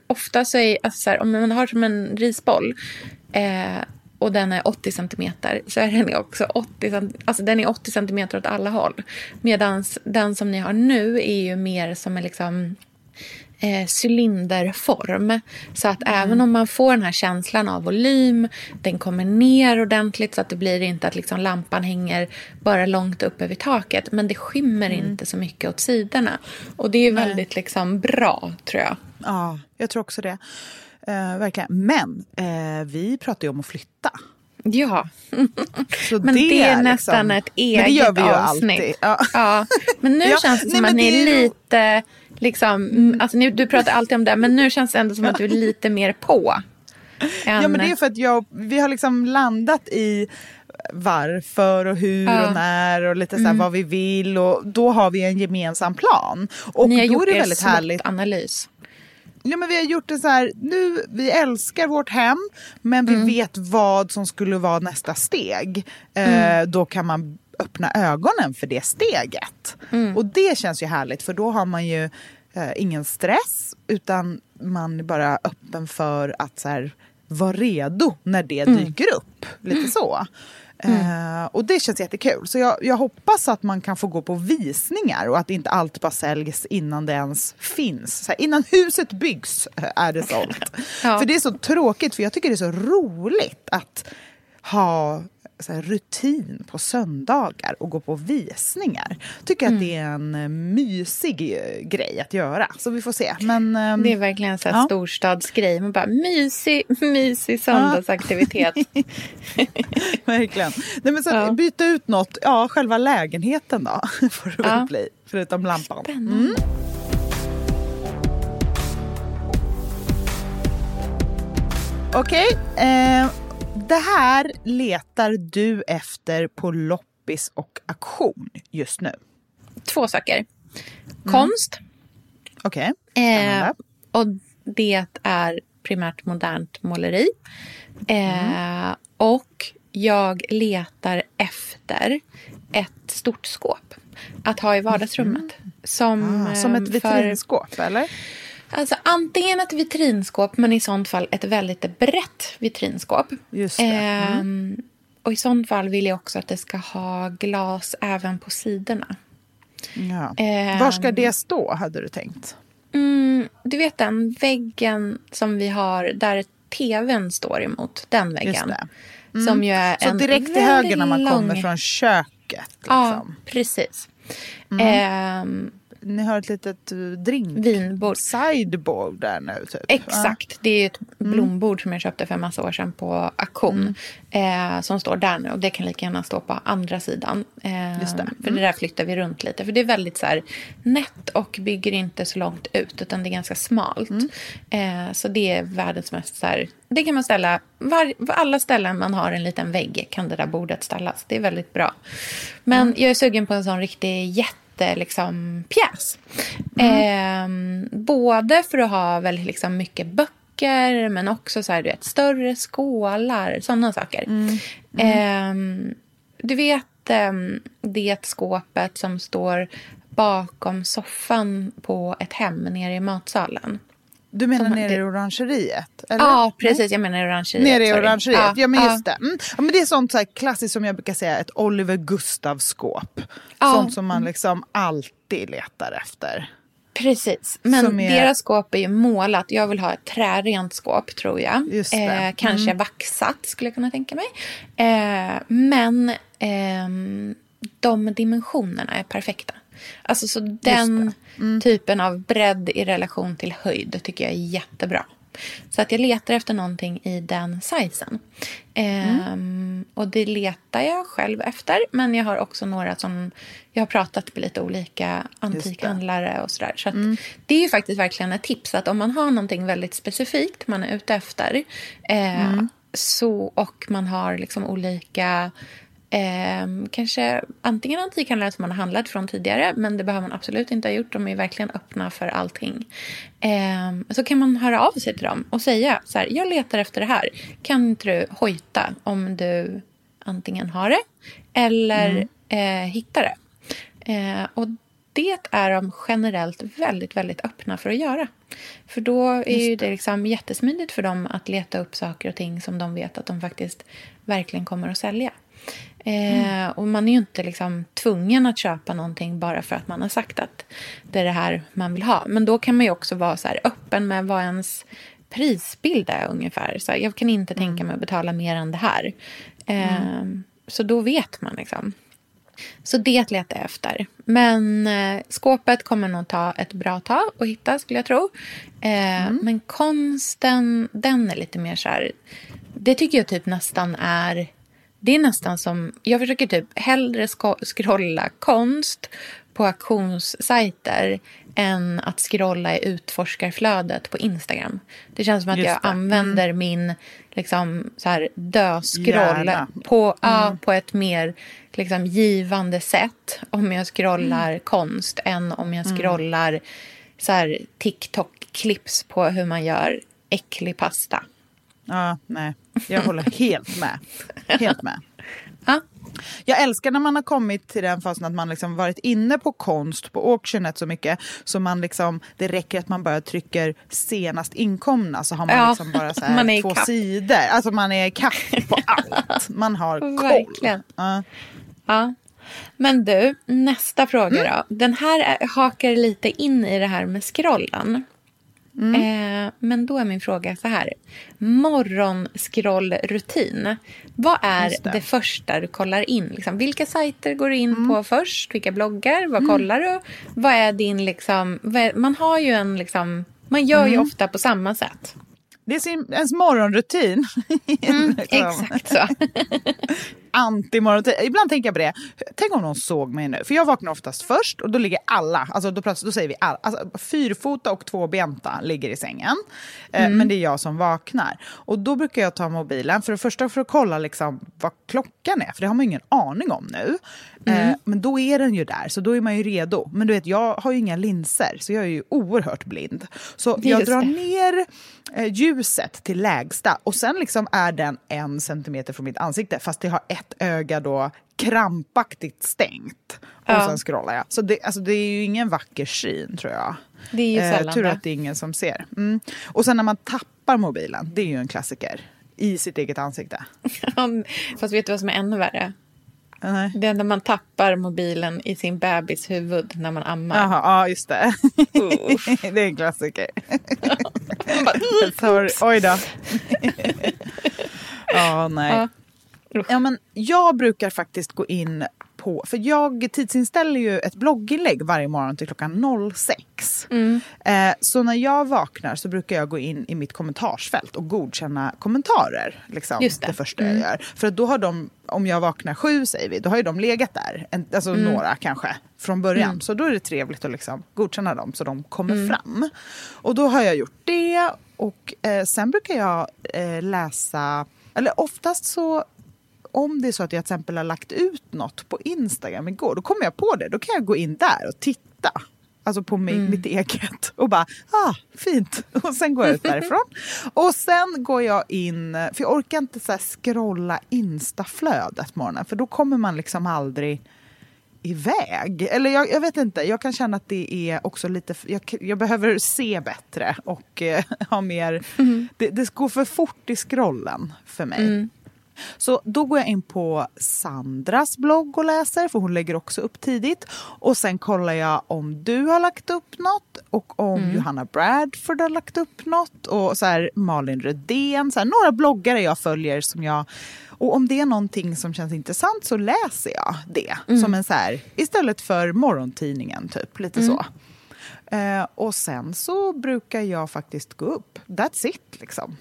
ofta så är alltså så här, om man har som en risboll eh, och den är 80 centimeter så är den också 80, alltså den är 80 centimeter åt alla håll. Medan den som ni har nu är ju mer som en liksom eh, cylinderform. Så att även om man får den här känslan av volym, den kommer ner ordentligt så att det blir inte att liksom lampan hänger bara långt uppe vid taket. Men det skymmer inte så mycket åt sidorna. Och det är väldigt liksom bra, tror jag. Ja, jag tror också det. Eh, verkligen. Men eh, vi pratar ju om att flytta. Ja, men det, är nästan liksom- ett Men eget det gör vi ju avsnitt. alltid. Ja. Ja, men nu Ja, känns det nej, som men att ni det är är lite... Liksom, mm. alltså, nu, du pratar alltid om det, men nu känns det ändå som att du är lite mer på. Ja, men det är för att jag, vi har liksom landat i varför och hur Ja. Mm. och när och lite så här vad vi vill och då har vi en gemensam plan. Och Ni har då gjort är det väldigt härligt. SWOT-analys. Ja, men vi har gjort det så här, nu, vi älskar vårt hem men Mm. vi vet vad som skulle vara nästa steg. Mm. Eh, då kan man öppna ögonen för det steget. Mm. Och det känns ju härligt för då har man ju eh, ingen stress utan man är bara öppen för att så här, vara redo när det Mm. dyker upp. Lite så. Eh, och det känns jättekul. Så jag, jag hoppas att man kan få gå på visningar och att inte allt bara säljs innan det ens finns. Så här, innan huset byggs eh, är det sålt. Ja. För det är så tråkigt, för jag tycker det är så roligt att ha här, rutin på söndagar och gå på visningar. Tycker Mm. att det är en eh, mysig eh, grej att göra. Så vi får se. Men, ehm, Det är verkligen en sån här Ja. storstadsgrej. Man bara mysig, mysig söndagsaktivitet. Verkligen. Nej, men så Ja. Byta ut något. Ja, själva lägenheten då. Får det väl bli. Förutom lampan. Spännande. Okej. Eh, det här letar du efter på loppis och auktion just nu. Två saker. Konst. Okej. Eh, Spännande. och det är primärt modernt måleri. Eh, och jag letar efter ett stort skåp att ha i vardagsrummet. Som, Ah, som eh, ett för- vitrinskåp, eller? Alltså antingen ett vitrinskåp men i sånt fall ett väldigt brett vitrinskåp. Just det. Mm. Ehm, och i sånt fall vill jag också att det ska ha glas även på sidorna. Ja. Ehm. Var ska det stå, hade du tänkt? Mm, du vet den väggen som vi har där tvn står emot. Den väggen. Just det. Som ju är Så direkt till höger när man kommer lång- från köket. Ja, Liksom. precis. Mm. Ehm, Ni har ett litet eh, drink... vinbord. Sideboard där nu, typ. Exakt. Det är ett Mm. blombord som jag köpte för en massa år sedan på auktion. Eh, som står där nu. Och det kan lika gärna stå på andra sidan. Eh, Just det. För det där flyttar vi runt lite. För det är väldigt så här nätt och bygger inte så långt ut. Utan det är ganska smalt. Mm. Eh, så det är världens mest så här. Det kan man ställa. Var, alla ställen man har en liten vägg kan det där bordet ställas. Det är väldigt bra. Men Mm. jag är sugen på en sån riktig jätte liksom, pjäs. Mm. Eh, både för att ha väldigt liksom, mycket böcker men också så här, du vet, större skålar, sådana saker. Mm. Eh, du vet eh, det skåpet som står bakom soffan på ett hem nere i matsalen? Du menar nere i orangeriet? Eller? Ja, precis. Jag menar orangeriet. Nere i orangeriet, ja, men ja. just det. Mm. Ja, men det är sånt så här klassiskt som jag brukar säga, ett Oliver Gustav-skåp. Ja. Sånt som man liksom alltid letar efter. Precis, men är- deras skåp är ju målat. Jag vill ha ett trärent skåp tror jag. Mm. Eh, kanske vaxat skulle jag kunna tänka mig. Eh, men ehm, de dimensionerna är perfekta. Alltså så den Mm. typen av bredd i relation till höjd tycker jag är jättebra. Så att jag letar efter någonting i den sizen. Ehm, Mm. Och det letar jag själv efter. Men jag har också några som jag har pratat med lite olika antikhandlare och sådär. Så att det är ju faktiskt verkligen ett tips att om man har någonting väldigt specifikt man är ute efter. Eh, så, och man har liksom olika Eh, kanske antingen antikhandlare som man har handlat från tidigare men det behöver man absolut inte ha gjort. De är verkligen öppna för allting. Eh, så kan man höra av sig till dem och säga så här, jag letar efter det här. Kan inte du hojta om du antingen har det eller eh, hittar det? Eh, och det är de generellt väldigt, väldigt öppna för att göra. För då är det liksom jättesmidigt för dem att leta upp saker och ting som de vet att de faktiskt verkligen kommer att sälja. Eh, och man är ju inte liksom tvungen att köpa någonting bara för att man har sagt att det är det här man vill ha. Men då kan man ju också vara så öppen med vad ens prisbild är ungefär. Så här, jag kan inte tänka mig att betala mer än det här. Eh, Så då vet man liksom. Så det letar jag efter. Men eh, skåpet kommer nog ta ett bra tag att hitta skulle jag tro. Eh, Men konsten, den är lite mer så här... Det tycker jag typ nästan är... Det är nästan som... Jag försöker typ hellre scrolla konst på auktionssajter än att scrolla i utforskarflödet på Instagram. Det känns som att Just jag det. använder min liksom, så här, döskroll på, ja, på ett mer liksom, givande sätt om jag scrollar konst än om jag scrollar så här, TikTok-clips på hur man gör äcklig pasta. Ja, nej. Jag håller helt med. Helt med. Ja, Jag älskar när man har kommit till den fasen att man liksom varit inne på konst på auctionet så mycket så man liksom, det räcker att man bara trycker senast inkomna så har man Ja, liksom bara så här två ikapp. sidor. Alltså man är kapp på allt. Man har koll. Ja. Ja. Men du, nästa fråga då. Den här är- hakar lite in i det här med scrollen. Eh, men då är min fråga så här. Morgonskrollrutin. Vad är det. det. första du kollar in? Liksom, vilka sajter går du in på först? Vilka bloggar? Vad kollar du? Vad är din liksom... Vad är, man har ju en liksom... Man gör ju ofta på samma sätt. Det är sin, ens morgonrutin. Liksom. Exakt så. Anti-morgonrutin. Ibland tänker jag på det. Tänk om någon såg mig nu. För jag vaknar oftast först och då ligger alla, alltså då, då säger vi alla, alltså fyrfota och tvåbenta ligger i sängen. Eh, Men det är jag som vaknar. Och då brukar jag ta mobilen, för det första för att kolla liksom vad klockan är, för det har man ingen aning om nu. Eh, men då är den ju där, så då är man ju redo. Men du vet, jag har ju inga linser, så jag är ju oerhört blind. Så jag Just drar det. ner eh, ljuset till lägsta och sen liksom är den en centimeter från mitt ansikte fast det har ett öga då krampaktigt stängt. Och Ja. sen scrollar jag. Så det, alltså, det är ju ingen vacker syn tror jag. Det är ju sällan tur att det är ingen som ser. Mm. Och sen när man tappar mobilen, det är ju en klassiker. I sitt eget ansikte. Fast vet du vad som är ännu värre? Nej. Det är när man tappar mobilen i sin bebis huvud när man ammar. Jaha, ja just det. Det är en klassiker. Bara. Oj då. ja, nej. Ja. Ja, men jag brukar faktiskt gå in på, för jag tidsinställer ju ett blogginlägg varje morgon till klockan 06. Eh, så när jag vaknar så brukar jag gå in i mitt kommentarsfält och godkänna kommentarer. Liksom, Just det. det första jag gör. För då har de, om jag vaknar sju säger vi, då har ju de legat där. En, alltså några kanske från början. Så då är det trevligt att liksom godkänna dem så de kommer fram. Och då har jag gjort det och eh, sen brukar jag eh, läsa, eller oftast så om det är så att jag till exempel har lagt ut något på Instagram igår, då kommer jag på det. Då kan jag gå in där och titta. Alltså på mig, mitt eget. Och bara, ah, fint. Och sen går jag ut därifrån. och sen går jag in, för jag orkar inte så här scrolla instaflödet morgonen. För då kommer man liksom aldrig iväg. Eller jag, jag vet inte, jag kan känna att det är också lite... Jag, jag behöver se bättre och eh, ha mer... Det, det går för fort i scrollen för mig. Så då går jag in på Sandras blogg och läser, för hon lägger också upp tidigt. Och sen kollar jag om du har lagt upp något och om Johanna Bradford har lagt upp något. Och så här, Malin Rödén, så här, några bloggare jag följer som jag... Och om det är någonting som känns intressant så läser jag det. Som en så här, istället för morgontidningen, typ. Lite så. Eh, och sen så brukar jag faktiskt gå upp. That's it, liksom.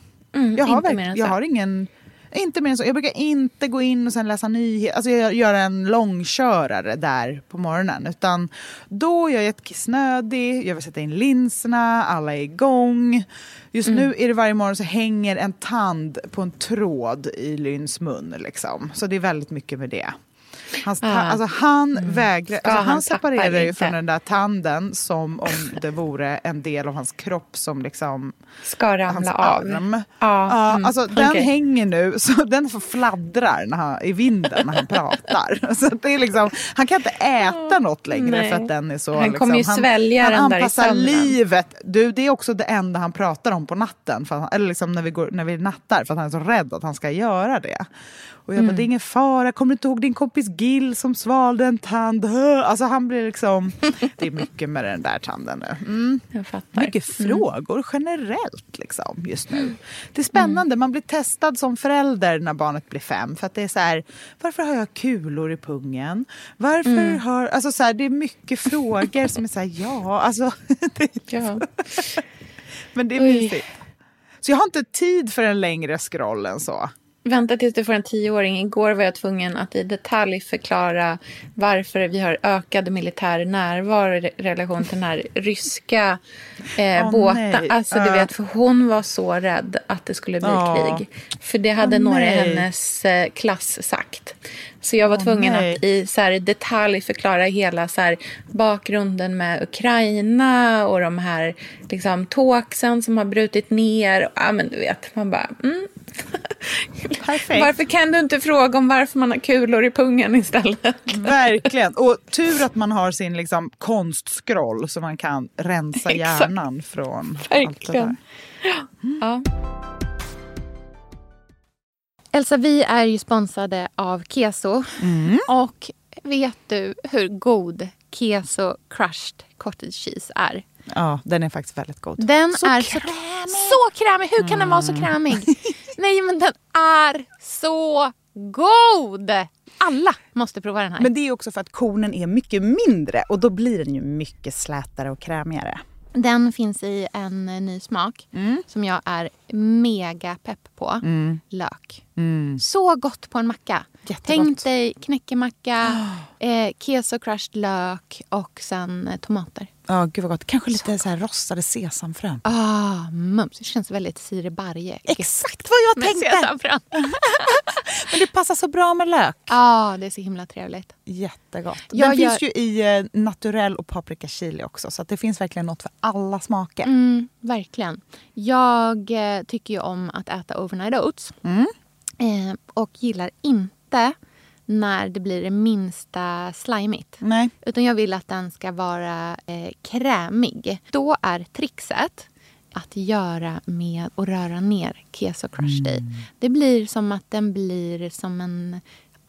jag, har verk- jag har ingen... Inte mer än så. Jag brukar inte gå in och sen läsa nyheter. Alltså jag gör en långkörare där på morgonen. Utan då är jag jättekissnödig, jag vill sätta in linserna, alla är igång. Just nu är det varje morgon så hänger en tand på en tråd i Lyns mun. Liksom. Så det är väldigt mycket med det. Hans ta- Ah. alltså han vägrar, Ska alltså han, han separerar ju från den där tanden som om det vore en del av hans kropp som liksom Ska hans ramla av. arm. Ja, Ja, mm, alltså den hänger nu, så den får fladdrar när han, i vinden när han pratar. Så det är liksom, han kan inte äta något längre Nej. för att den är så... Han kommer liksom, ju svälja han, den han där i anpassar sömnen. livet. Du, det är också det enda han pratar om på natten. Han, eller liksom när vi, går, när vi nattar, för att han är så rädd att han ska göra det. Och jag bara, Mm. det är ingen fara. Kommer du inte ihåg din kompis Gil som svalde en tand? Alltså han blir liksom... Det är mycket med den där tanden nu. Mm. Jag fattar. Mycket frågor generellt liksom, just nu. Det är spännande, man blir testad som förälder när barnet blir fem. För att det är så här, varför har jag kulor i pungen? Varför har... Alltså så här, det är mycket frågor som är så här, ja, alltså... Det, Ja. men det är mysigt. Så jag har inte tid för en längre scroll än så. Vänta tills du får en tioåring. Igår var jag tvungen att i detalj förklara varför vi har ökad militär närvaro i relation till den här ryska eh, Åh, båten. Alltså, du vet, för hon var så rädd att det skulle bli Ja. krig. För det hade Åh, några i hennes eh, klass sagt. Så jag var tvungen nej. att i så här, detalj förklara hela så här, bakgrunden med Ukraina och de här liksom, talksen som har brutit ner. Ja, men du vet, man bara, mm, Perfekt. Varför kan du inte fråga om varför man har kulor i pungen istället? Verkligen. Och tur att man har sin liksom, konstskroll så man kan rensa Exakt. hjärnan från allt det där. Verkligen. Ja. Elsa, vi är ju sponsrade av Keso. Och vet du hur god Keso crushed cottage cheese är? Ja, den är faktiskt väldigt god. Den Så är krämig. så, så krämig. Hur kan den vara så krämig? Nej, men den är så god! Alla måste prova den här. Men det är också för att kornen är mycket mindre och då blir den ju mycket slätare och krämigare. Den finns i en eh, ny smak Mm. som jag är mega pepp på. Lök. Så gott på en macka. Jättegott. Tänk dig knäckemacka, eh, keso crushed lök och sen eh, tomater. Ja, gud vad gott. Kanske lite så här rostade sesamfrön. Ah, mums. Det känns väldigt Siri Barje. Exakt vad jag tänkte! sesamfrön. Men det passar så bra med lök. Ja, det är så himla trevligt. Jättegott. Jag den gör- finns ju i eh, naturell och paprika chili också. Så det finns verkligen något för alla smaker. Mm, verkligen. Jag eh, tycker ju om att äta overnight oats. Mm. Eh, och gillar inte när det blir det minsta slimigt. Nej. Utan jag vill att den ska vara eh, krämig. Då är trixet att göra med att röra ner keso crushed i. Det blir som att den blir som en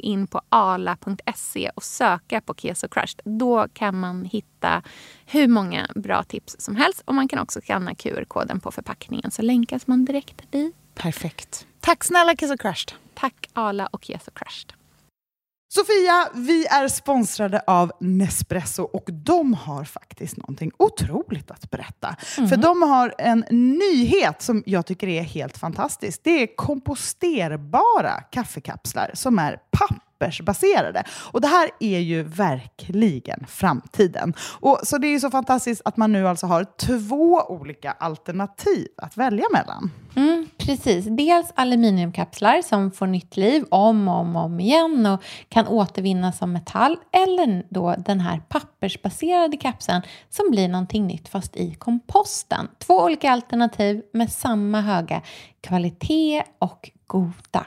in på ala.se och söka på Keso Crushed. Då kan man hitta hur många bra tips som helst. Och man kan också skanna QR-koden på förpackningen så länkas man direkt dit. Perfekt. Tack snälla och Crushed. Tack Ala och Keso Crushed. Sofia, vi är sponsrade av Nespresso och de har faktiskt någonting otroligt att berätta. För de har en nyhet som jag tycker är helt fantastisk. Det är komposterbara kaffekapslar som är pappersbaserade. Och det här är ju verkligen framtiden. Och så det är ju så fantastiskt att man nu alltså har två olika alternativ att välja mellan. Mm, precis. Dels aluminiumkapslar som får nytt liv om och om, om igen och kan återvinnas som metall. Eller då den här pappersbaserade kapseln som blir någonting nytt fast i komposten. Två olika alternativ med samma höga kvalitet och goda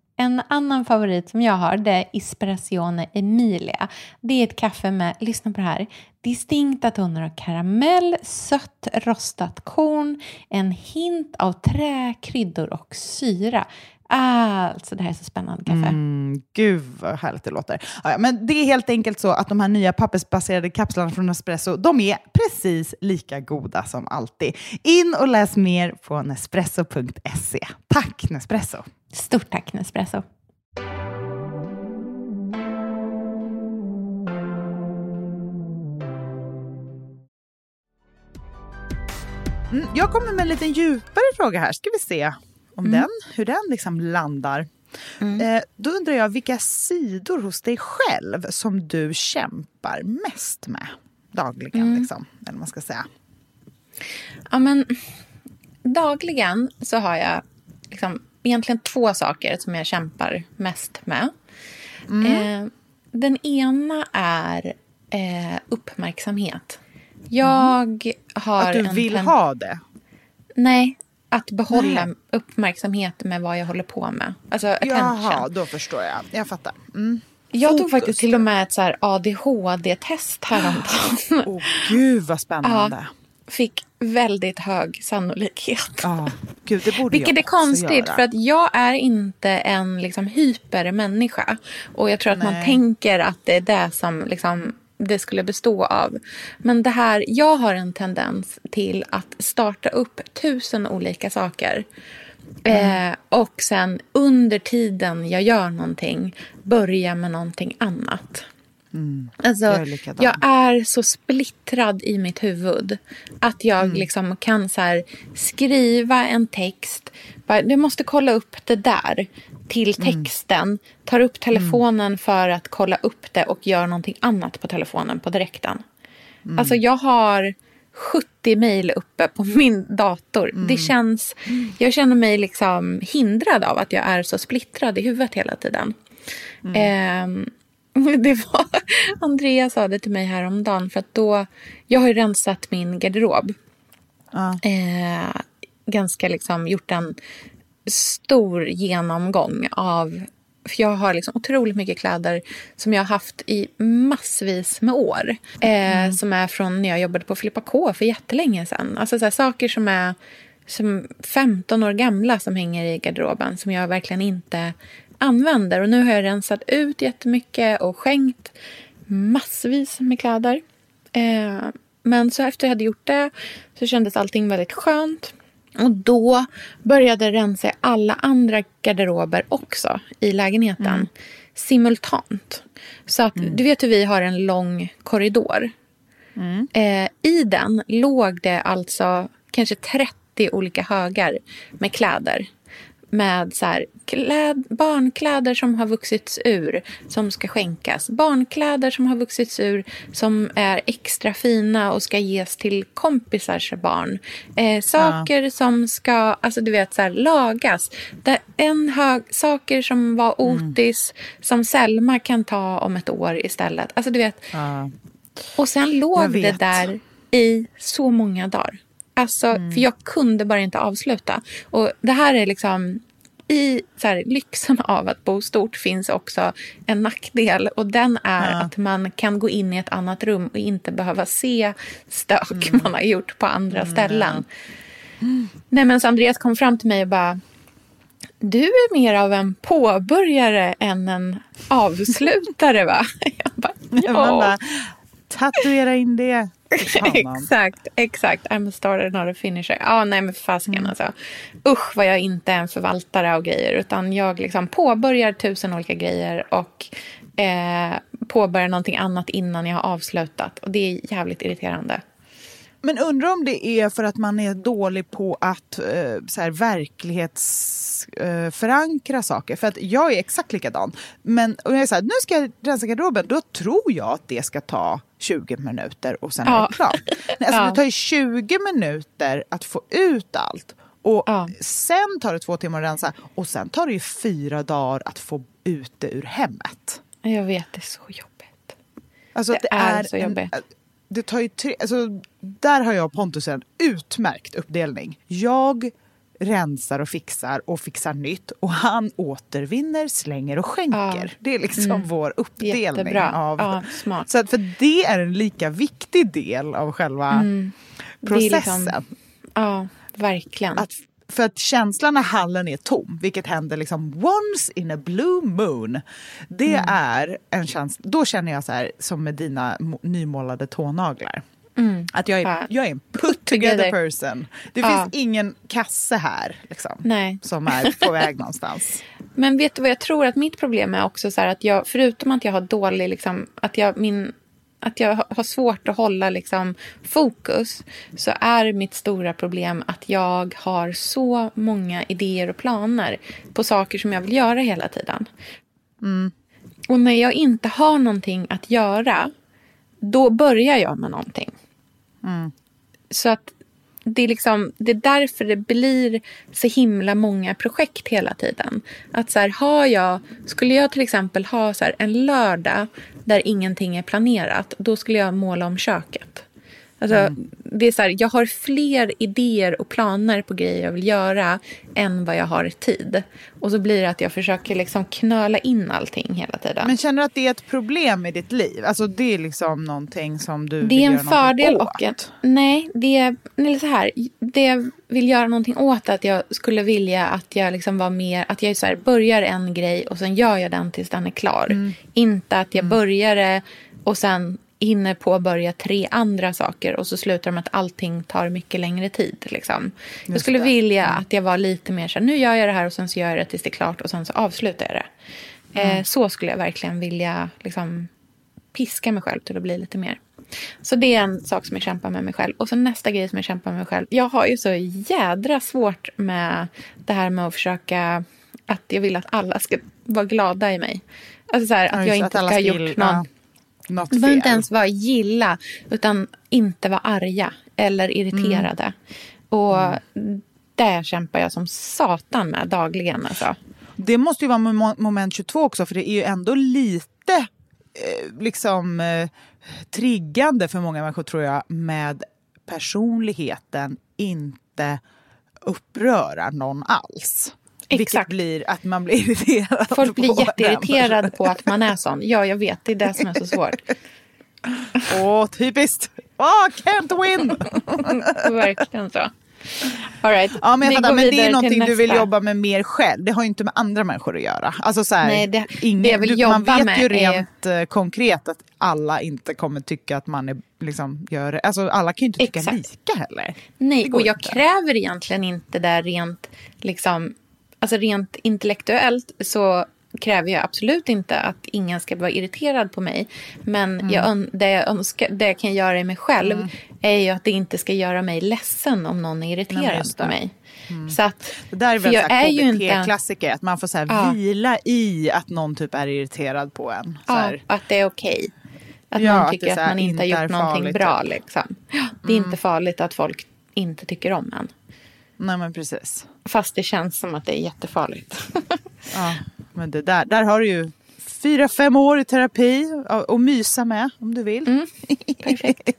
En annan favorit som jag har det är Espressione Emilia. Det är ett kaffe med, lyssna på det här, distinkta toner av karamell, sött rostat korn, en hint av trä, kryddor och syra. Alltså det här är så spännande kaffe. Mm, gud vad härligt det låter. Ja, men det är helt enkelt så att de här nya pappersbaserade kapslarna från Nespresso, de är precis lika goda som alltid. In och läs mer på nespresso.se. Tack Nespresso! Stort tack Nespresso. Mm, jag kommer med en lite djupare fråga här. Ska vi se om den, hur den liksom landar. Eh, då undrar jag vilka sidor hos dig själv som du kämpar mest med dagligen. Liksom, eller man ska säga. Ja, men dagligen så har jag liksom egentligen två saker som jag kämpar mest med. Eh, den ena är eh, uppmärksamhet. Jag har Att du vill ha det? Nej, att behålla Nej. uppmärksamhet med vad jag håller på med. Alltså attention. Jaha, då förstår jag. Jag fattar. Mm. jag tog fokus. faktiskt till och med ett ADHD-test häromdagen. Åh gud vad spännande. Fick väldigt hög sannolikhet. Ja, gud det borde Vilket är konstigt göra. för att jag är inte en liksom, hypermänniska. Och jag tror att man Nej. tänker att det är det som liksom, det skulle bestå av. Men det här, jag har en tendens till att starta upp tusen olika saker. Mm. Eh, och sen under tiden jag gör någonting börja med någonting annat. Alltså, Mm. Jag är jag är så splittrad i mitt huvud att jag Mm. liksom kan så skriva en text. Bara, du måste kolla upp det där till Mm. texten. Tar upp telefonen för att kolla upp det och gör någonting annat på telefonen på direkten. Mm. Alltså jag har 70 mejl uppe på min dator. Mm. Det känns, jag känner mig liksom hindrad av att jag är så splittrad i huvudet hela tiden. Mm. Ehm, det var, Andreas sa det till mig häromdagen för att då, jag har ju rensat min garderob. Ja. Eh, ganska liksom gjort en stor genomgång av för jag har liksom otroligt mycket kläder som jag har haft i massvis med år. Eh, Som är från när jag jobbade på Filippa K för jättelänge sedan. Alltså så här, saker som är som 15 år gamla som hänger i garderoben som jag verkligen inte använder. Och nu har jag rensat ut jättemycket och skänkt massvis med kläder. Eh, men så efter jag hade gjort det så kändes allting väldigt skönt. Och då började rensa alla andra garderober också i lägenheten. Simultant. Så att du vet hur vi har en lång korridor. Eh, I den låg det alltså kanske 30 olika högar med kläder. Med så här, kläd, barnkläder som har vuxits ur, som ska skänkas. Barnkläder som har vuxits ur, som är extra fina och ska ges till kompisars barn. Eh, saker som ska, alltså du vet, så här, lagas. Där en hög, saker som var otis, som Selma kan ta om ett år istället. Alltså du vet, Ja. och sen låg det där i så många dagar. Alltså, Mm. För jag kunde bara inte avsluta. Och det här är liksom... I så här, lyxen av att bo stort finns också en nackdel. Och den är att man kan gå in i ett annat rum och inte behöva se stök Mm. man har gjort på andra ställen. Nej, men så Andreas kom fram till mig och bara... Du är mer av en påbörjare än en avslutare, va? Jag bara, Man bara, tatuera in det. exakt, exakt. I'm a starter, not a finisher. Ja, nej men fasiken Mm. alltså. Usch vad jag inte är en förvaltare av grejer. Utan jag liksom påbörjar tusen olika grejer och eh, påbörjar någonting annat innan jag har avslutat. Och det är jävligt irriterande. Men undrar om det är för att man är dålig på att eh, så här, verklighetsförankra eh, förankra saker. För att jag är exakt likadan. Men om jag är så här, nu ska jag rensa garderoben, då tror jag att det ska ta 20 minuter och sen är Ja. det klart. Nej, alltså, Ja. Det tar ju 20 minuter att få ut allt. Och Ja. sen tar det två timmar att rensa och sen tar det ju fyra dagar att få ut det ur hemmet. Jag vet, det är så jobbigt. Alltså, Det är så en- jobbigt. det tar ju tre, alltså, där har jag och Pontus en utmärkt uppdelning. Jag rensar och fixar och fixar nytt och han återvinner, slänger och skänker. Ja. Mm. Det är liksom vår uppdelning. Jättebra. Av, Ja, smart. Så att, för det är en lika viktig del av själva Mm. Processen. liksom- Ja, verkligen. Att, för att känslan när hallen är tom, vilket händer liksom once in a blue moon. Det Mm. är en känsla, då känner jag så här som med dina nymålade tånaglar. Att jag är, Mm. Ja. jag är en put together together. person. Det Ja. finns ingen kasse här liksom, Nej. som är på väg någonstans. Men vet du vad jag tror att mitt problem är också så att jag, förutom att jag har dålig, liksom, att jag, min, att jag ha- har svårt att hålla liksom, fokus, så är mitt stora problem att jag har så många idéer och planer på saker som jag vill göra hela tiden. Och när jag inte har någonting att göra, då börjar jag med någonting. Så att det, är liksom, det är därför det blir så himla många projekt hela tiden. Att så här, har jag, skulle jag till exempel ha så här, en lördag där ingenting är planerat, då skulle jag måla om köket. Alltså, mm. det är så här, jag har fler idéer och planer på grejer jag vill göra än vad jag har tid. Och så blir det att jag försöker liksom knöla in allting hela tiden. Men känner du att det är ett problem i ditt liv? Alltså det är liksom någonting som du det vill är en en fördel åt? och ett... Nej, det är, eller så här. Det jag vill göra någonting åt att jag skulle vilja att jag liksom var mer... Att jag så här, börjar en grej och sen gör jag den tills den är klar. Mm. Inte att jag börjar det och sen hinner påbörja tre andra saker och så slutar det med att allting tar mycket längre tid. Liksom. Jag skulle vilja att jag var lite mer så här, nu gör jag det här och sen så gör jag det tills det är klart och sen så avslutar jag det. Eh, så skulle jag verkligen vilja liksom, piska mig själv till att bli lite mer. Så det är en sak som jag kämpar med mig själv. Och så nästa grej som jag kämpar med mig själv. Jag har ju så jädra svårt med det här med att försöka att jag vill att alla ska vara glada i mig. Alltså så här, Ja, att just jag inte ska ha gjort någon Något det behöver inte ens vara gilla, utan inte vara arga eller irriterade. Och där kämpar jag som satan med dagligen. Alltså. Det måste ju vara mo- moment 22 också för det är ju ändå lite eh, liksom eh, triggande för många människor tror jag med personligheten inte upprörar någon alls. Vilket Exakt. blir att man blir irriterad Folk blir jätteirriterade på att man är sån. Ja, jag vet. Det är det som är så svårt. Åh, typiskt! Åh, can't win! Verkligen så. All right. Ja, men fattar, men det är någonting du vill jobba med mer själv. Det har ju inte med andra människor att göra. Alltså så här, Nej, det- ingen, det du, man vet ju är- rent eh, konkret att alla inte kommer tycka att man är, liksom, gör Alltså alla kan ju inte tycka Exakt. lika heller. Nej, och jag inte. kräver egentligen inte det rent, liksom, alltså rent intellektuellt så kräver jag absolut inte att ingen ska vara irriterad på mig. Men Mm. jag, det, jag önskar, det jag kan göra i mig själv är ju att det inte ska göra mig ledsen om någon är Nej, irriterad just på mig. Så att, Det där är väl är ju inte... KBT-klassiker, att man får så här Ja. vila i att någon typ är irriterad på en. Så Ja, att det är okej. Att Ja, någon att tycker att, här man inte har gjort någonting bra. typ. Liksom. Det är inte farligt att folk inte tycker om en. Nej men precis. Fast det känns som att det är jättefarligt. Ja, men det där, där har du ju fyra, fem år i terapi och, och mysa med om du vill. Mm. Perfekt.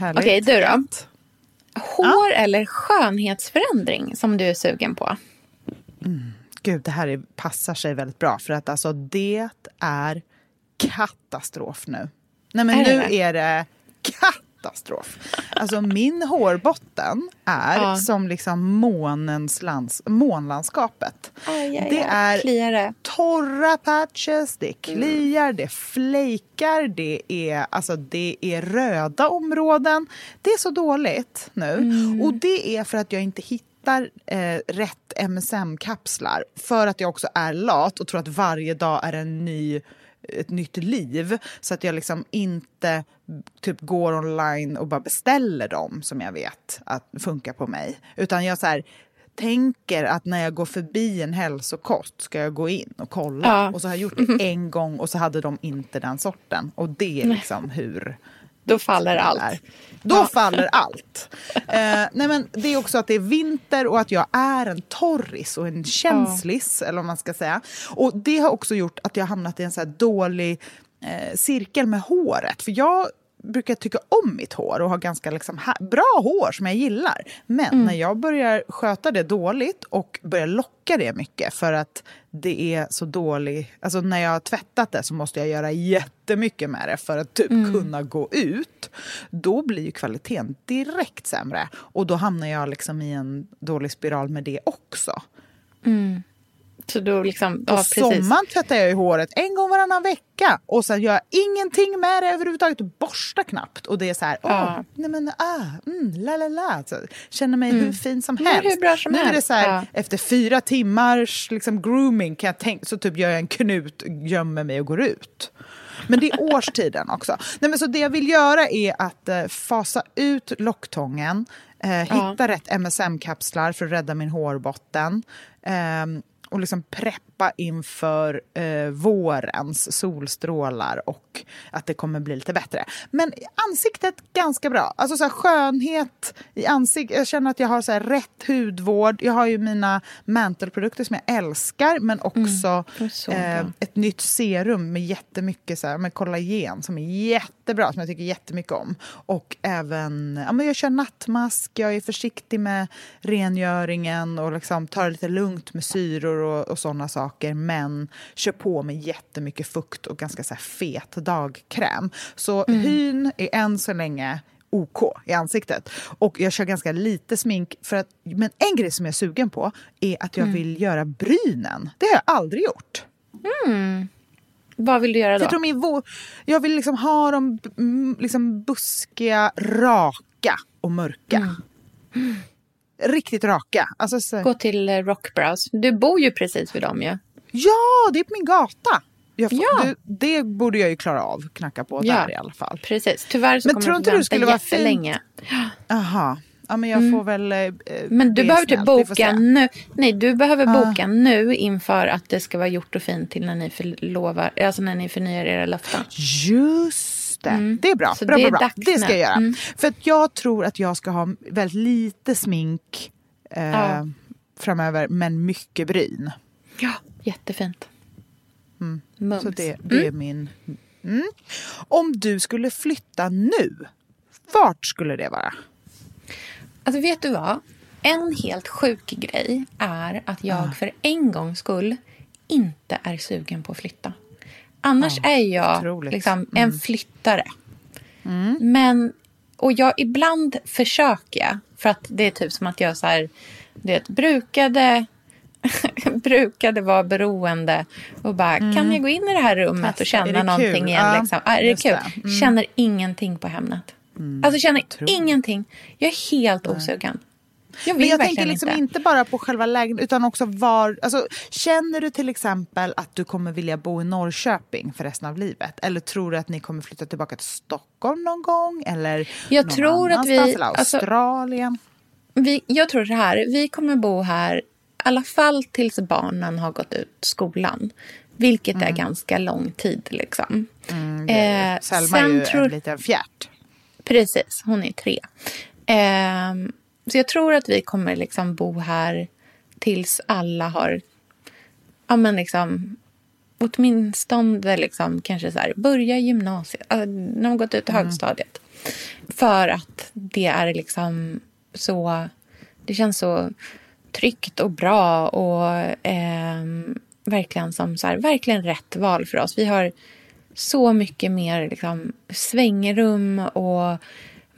Okej, du då? Hår eller skönhetsförändring som du är sugen på? Gud, det här är, passar sig väldigt bra för att alltså det är katastrof nu. Nej men Är nu det? är det katastrof. Alltså min hårbotten är Ja. som liksom månens lands, månlandskapet. Aj, aj, det aj. är Kliar det? torra patches, det kliar, det flejkar, det är, alltså, det är röda områden. Det är så dåligt nu. Och det är för att jag inte hittar eh, rätt MSM-kapslar. För att jag också är lat och tror att varje dag är en ny ett nytt liv. Så att jag liksom inte typ går online och bara beställer dem som jag vet att funkar på mig. Utan jag så här, tänker att när jag går förbi en hälsokost ska jag gå in och kolla. Ja. Och så har jag gjort det en gång och så hade de inte den sorten. Och det är liksom hur Då faller allt. är. Då faller allt. Eh, nej men det är också att det är vinter och att jag är en torris och en känslis, eller vad man ska säga. Och det har också gjort att jag hamnat i en så dålig eh, cirkel med håret. För jag brukar tycka om mitt hår och ha ganska liksom bra hår som jag gillar. Men när jag börjar sköta det dåligt och börjar locka det mycket för att det är så dåligt. Alltså när jag har tvättat det så måste jag göra jättemycket med det för att typ kunna gå ut. Då blir ju kvaliteten direkt sämre och då hamnar jag liksom i en dålig spiral med det också. Då liksom, På ja, sommaren tvättar jag ju håret en gång varannan vecka och sen gör jag ingenting med det överhuvudtaget, borstar knappt. Och det är så här, åh, Ja. nej men ah, mm, la la la. Så, känner mig hur fin som Men helst. hur bra som nu är det så här, ja. efter fyra timmars liksom, grooming kan jag tänka, så typ gör jag en knut, gömmer mig och går ut. Men det är årstiden också. Nej, men så det jag vill göra är att eh, fasa ut locktången, eh, hitta rätt MSM-kapslar för att rädda min hårbotten. ehm, och liksom prepp peppa inför eh, vårens solstrålar och att det kommer bli lite bättre. Men ansiktet ganska bra. Alltså så här, skönhet i ansiktet. Jag känner att jag har så här, rätt hudvård. Jag har ju mina mantelprodukter som jag älskar men också mm, eh, ett nytt serum med jättemycket så här, med kollagen som är jättebra, som jag tycker jättemycket om. Och även, ja, men jag kör nattmask, jag är försiktig med rengöringen och liksom tar det lite lugnt med syror och, och sådana saker. Men kör på med jättemycket fukt och ganska så fet dagkräm. Så mm. hyn är än så länge OK i ansiktet. Och jag kör ganska lite smink. För att, men en grej som jag är sugen på är att jag mm. vill göra brynen. Det har jag aldrig gjort. Mm. Vad vill du göra då? Jag, tror min jag vill liksom ha dem liksom buskiga, raka och mörka. Mm. Riktigt raka. Alltså, så... Gå till eh, Rockbrows. Du bor ju precis vid dem ju. Ja. ja, det är på min gata. Får, ja. det, det, borde jag ju klara av, knacka på ja. där i alla fall. Precis, tyvärr så men kommer tror inte du skulle vara jättelänge. Jaha. Ja, men jag mm. får väl... Eh, men du behöver typ boka nu. Nej, du behöver ah. boka nu inför att det ska vara gjort och fint till när ni förlovar, alltså när ni förnyar era löften. Just det. Mm. Det är bra. Så bra, det, är bra, bra. det ska jag göra. Mm. För att jag tror att jag ska ha väldigt lite smink eh, ja. framöver, men mycket bryn. Ja, jättefint. Mm. Mums. Så det, det är mm. min... Mm. Om du skulle flytta nu, vart skulle det vara? Alltså vet du vad? En helt sjuk grej är att jag ah. för en gångs skull inte är sugen på att flytta. Annars ah, är jag liksom mm. en flyttare. Mm. Men, och jag ibland försöker jag, för att det är typ som att jag så här, det brukade brukade vara beroende och bara, mm. kan jag gå in i det här rummet Testa, och känna någonting kul? igen? Ja, liksom? ah, är det kul? Det. Mm. Känner ingenting på Hemnet. Mm. Alltså känner ingenting. Jag är helt osugen. Jag Men jag tänker liksom inte. inte. bara på själva lägenheten utan också var... Alltså, känner du till exempel att du kommer vilja bo i Norrköping för resten av livet? Eller tror du att ni kommer flytta tillbaka till Stockholm någon gång? Eller jag någon tror att vi, eller alltså, Australien? Alltså, vi, jag tror så här, vi kommer bo här i alla fall tills barnen har gått ut skolan. Vilket mm. är ganska lång tid. Liksom. Mm, eh, Selma är ju tror... en liten fjärt. Precis, hon är tre. Eh, så jag tror att vi kommer liksom bo här tills alla har ja, men liksom, åtminstone liksom, kanske så här, börja gymnasiet, alltså, när de gått ut i mm. högstadiet. För att det är liksom så... Det känns så tryggt och bra och eh, verkligen som så här, verkligen rätt val för oss. Vi har så mycket mer liksom, svängrum och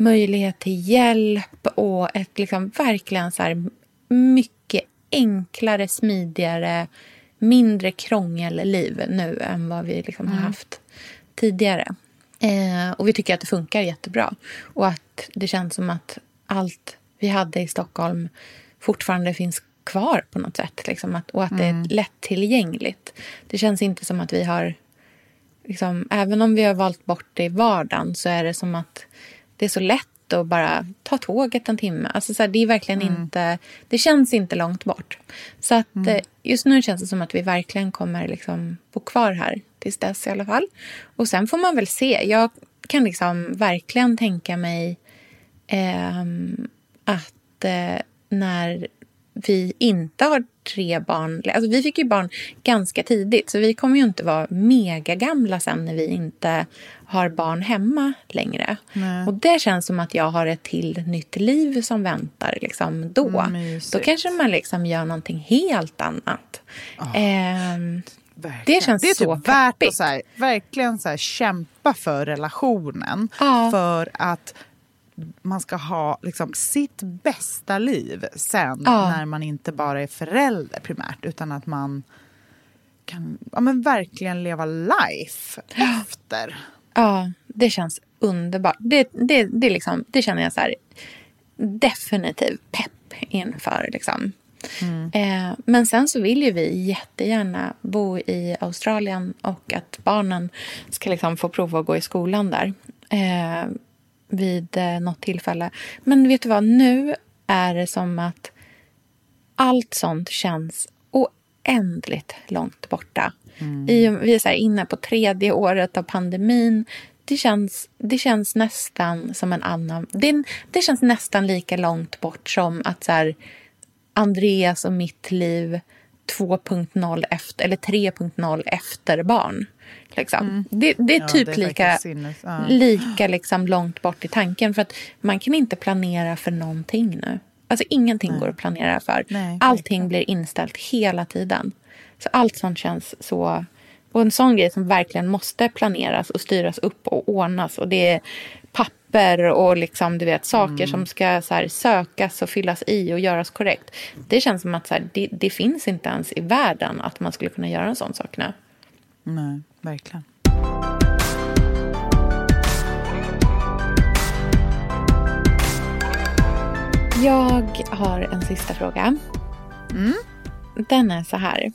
möjlighet till hjälp och ett liksom, verkligen så här, mycket enklare, smidigare, mindre krångelliv nu än vad vi liksom mm. har haft tidigare. Eh, och vi tycker att det funkar jättebra och att det känns som att allt vi hade i Stockholm fortfarande finns kvar på något sätt. Liksom, att, och att det är mm. lättillgängligt. Det känns inte som att vi har liksom, även om vi har valt bort det i vardagen så är det som att det är så lätt att bara ta tåget en timme. Alltså så här, det är verkligen mm. inte, det känns inte långt bort. Så att mm. Eh, just nu känns det som att vi verkligen kommer liksom bo kvar här tills dess i alla fall. Och sen får man väl se. Jag kan liksom verkligen tänka mig eh, att eh, när vi inte har tre barn. Alltså vi fick ju barn ganska tidigt så vi kommer ju inte vara mega gamla sen när vi inte har barn hemma längre. Nej. Och det känns som att jag har ett till nytt liv som väntar liksom då. Mm, då kanske man liksom gör någonting helt annat. Oh. Eh, det känns det är så typ värt att så här, verkligen så här, kämpa för relationen. Ja. För att man ska ha liksom, sitt bästa liv sen ja. när man inte bara är förälder primärt utan att man kan ja, men verkligen leva life efter. Ja, det känns underbart. Det, det, det, liksom, det känner jag så här, definitivt pepp inför. Liksom. Mm. Eh, men sen så vill ju vi jättegärna bo i Australien och att barnen ska liksom få prova att gå i skolan där. Eh, vid eh, något tillfälle. Men vet du vad, nu är det som att allt sånt känns oändligt långt borta. I, vi är så här inne på tredje året av pandemin. Det känns, det känns nästan som en annan... Det, det känns nästan lika långt bort som att så här, Andreas och mitt liv 2.0 efter, eller 3.0 efter barn. Liksom. Det, det är Ja, typ det är lika, ja. lika liksom långt bort i tanken. För att man kan inte planera för någonting nu. Alltså ingenting går att planera för. Nej, Allting blir inställt hela tiden. Så allt sånt känns så... Och en sån grej som verkligen måste planeras och styras upp och ordnas. Och det är papper och liksom, du vet, saker Mm. som ska så här, sökas och fyllas i och göras korrekt. Det känns som att så här, det, det finns inte ens i världen att man skulle kunna göra en sån sak nu. Nej, verkligen. Jag har en sista fråga. Mm. Den är så här.